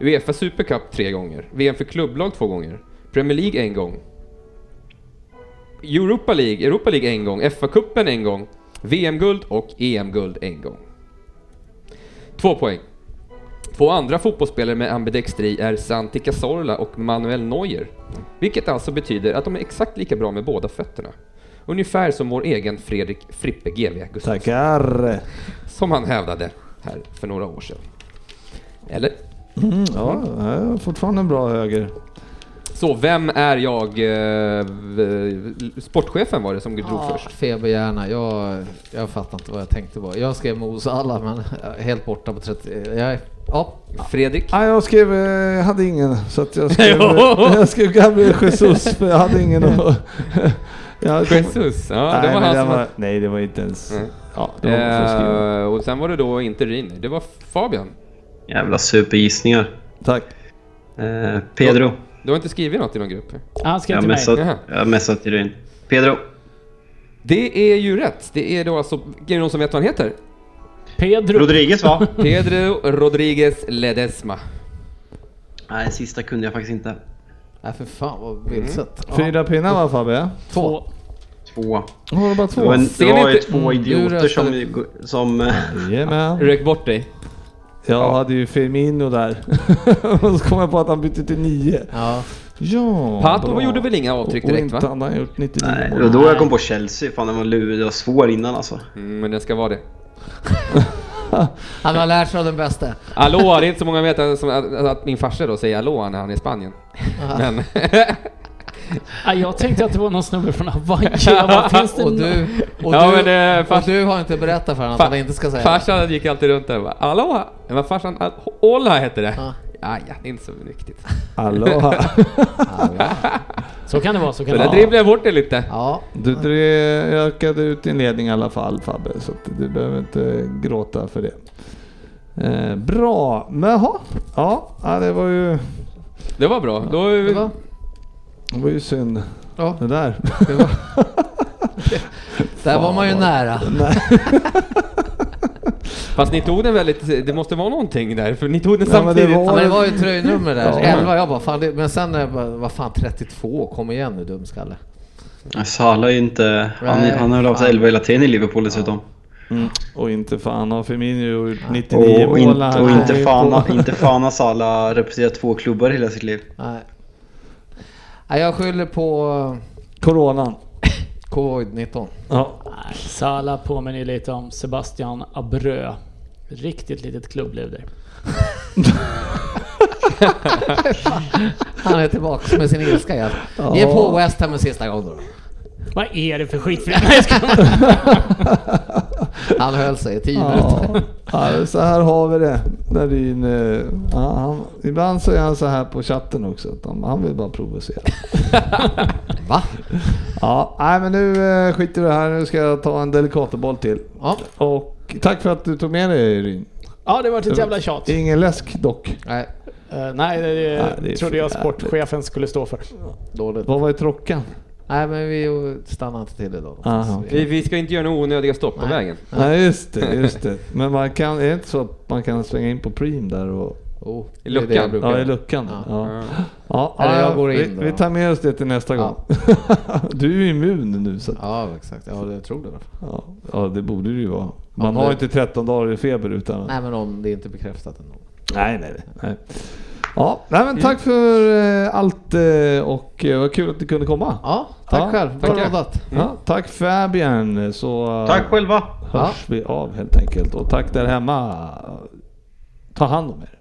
Uefa Supercup tre gånger, VM för klubblag två gånger, Premier League en gång, Europa League, Europa League en gång, FA-cupen en gång, VM-guld och EM-guld en gång. Två poäng. Två andra fotbollsspelare med ambidextri är Santi Cazorla och Manuel Neuer. Vilket alltså betyder att de är exakt lika bra med båda fötterna. Ungefär som vår egen Fredrik Frippe GW Gustafsson. Tackar! Som han hävdade här för några år sedan. Eller? Mm, ja, fortfarande en bra höger. Så vem är jag? Eh, sportchefen var det som drog Ja, först. feberhjärna. Jag, jag fattar inte vad jag tänkte på. Jag skrev Mos alla men helt borta på 30... Jag, är- ja, Fredrik? Nej, jag skrev, eh, jag hade ingen, så att jag skrev, (laughs) (laughs) jag skrev Gabriel Jesus (laughs) för jag hade ingen att... jag kom- Jesus? Ja, nej, det var han som var, nej, det var inte ens... Mm. Ja, det var. Eh, och sen var det då inte Rin, det var Fabian. Jävla supergissningar. Tack. Eh, Pedro. Du har inte skrivit något i någon grupp? Han skrev till mig. messat, jag har messat till dig. Pedro. Det är ju rätt. Det är då alltså, är det någon som vet vad han heter? Pedro. Rodriguez va? (laughs) Pedro Rodriguez Ledesma. Nej, sista kunde jag faktiskt inte. nej för fan vad vilset. Ja. Fyra pinnar va Fabbe? Två. Två. Har du bara Det var, två? en, Ser det var ju inte- två Mm, idioter som... som Jajamän. Rök bort dig. Jag hade ju Firmino där. (laughs) och så kom jag på att han bytte till nio. Ja. Ja, Pato bra. gjorde väl inga avtryck Och direkt inte va? han har gjort 99 nej, det var då jag kom på Chelsea. Fan, den var lurig. Det var svår innan alltså. Mm, men den ska vara det. (laughs) Han har lärt sig av den bästa. Hallå, det är inte så många vet att, som, att, att min farsa då säger hallå när han är i Spanien. Men (laughs) Ja, jag tänkte att det var någon snubbe från Hawaii. Det Och du, och, Ja, du, men det- och fast- du har inte berättat för honom att han inte ska säga farsan gick alltid runt där och bara hallå? Men farsan, hola hette det. Ja. Ja, ja, det är inte så viktigt. Aloha. (laughs) Ja. Så kan det vara, så Så kan det där vara. dribblade jag bort det lite. ja. Du ökade ut din ledning i alla fall Fabbe, så att du behöver inte gråta för det. Eh, bra, men jaha. Ja, ja, det var ju, Det var bra. Då, Det var, det var ju synd. ja, Det där. det var. (laughs) Där var man ju nära. (laughs) Fast ni tog den väldigt, det måste vara någonting där, för ni tog den Ja, men det samtidigt. var- Ja, men det var ju tröjnummer där. Ja. 11, jag bara fan, det, men sen jag bara, vad fan 32, kom igen nu dumskalle. Salah är ju inte... Han, Nej, han har väl haft fan. 11 hela tiden i Liverpool dessutom. Mm. Och inte fan har Firmino gjort 99 Och, mål. och inte, fan, har- inte fan har Salah representerat två klubbar hela sitt liv. Nej. Nej, jag skyller på Coronan. Covid-19. Ja. Sala påminner ju lite om Sebastian Abreu. Riktigt litet klubbliv där. (laughs) Han är tillbaka med sin ilska igen. Ge på West Ham en sista gång då. Vad är det för skitfilm? (laughs) Han höll sig i 10 minuter. Ja, så här har vi det. Narin, eh, ja, han, ibland så är han så här på chatten också. Att han, vill bara provocera. (laughs) Va? Ja, nej men nu eh, skiter vi det här. Nu ska jag ta en Delicatoboll till. Ja. Och tack för att du tog med dig Ryn. Ja, det var ett jävla tjat. Ingen läsk dock. Nej, Eh, nej, det, Nej, det trodde jag sportchefen skulle stå för. dåligt. Vad var i trockan? Nej, men vi stannar inte till idag. Aha, Vi, vi ska inte göra några onödiga stopp på Nej. vägen. Nej just det, just det. Men man kan, är det inte så att man kan svänga in på Preem där och... Oh, I det det luckan? jag brukar Ja, i luckan. Ja. Ja. Ja. Eller jag ja, går in vi, vi tar med oss det till nästa Ja. gång. (laughs) du är ju immun nu så Ja, exakt. Ja, det tror det. ja, ja, det borde det ju vara. Man Ja, har det- inte 13 dagar i feber utan... Nej, men om det är inte bekräftat ändå. Nej, nej, nej. nej. Ja, nej, men tack för eh, allt eh, och eh, vad kul att du kunde komma. Ja, tack Ja, själv. Roddat. Ja, tack Fabian, så Tack själva! hörs vi av helt enkelt. Och tack där hemma. Ta hand om er.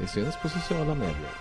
Vi syns på sociala medier.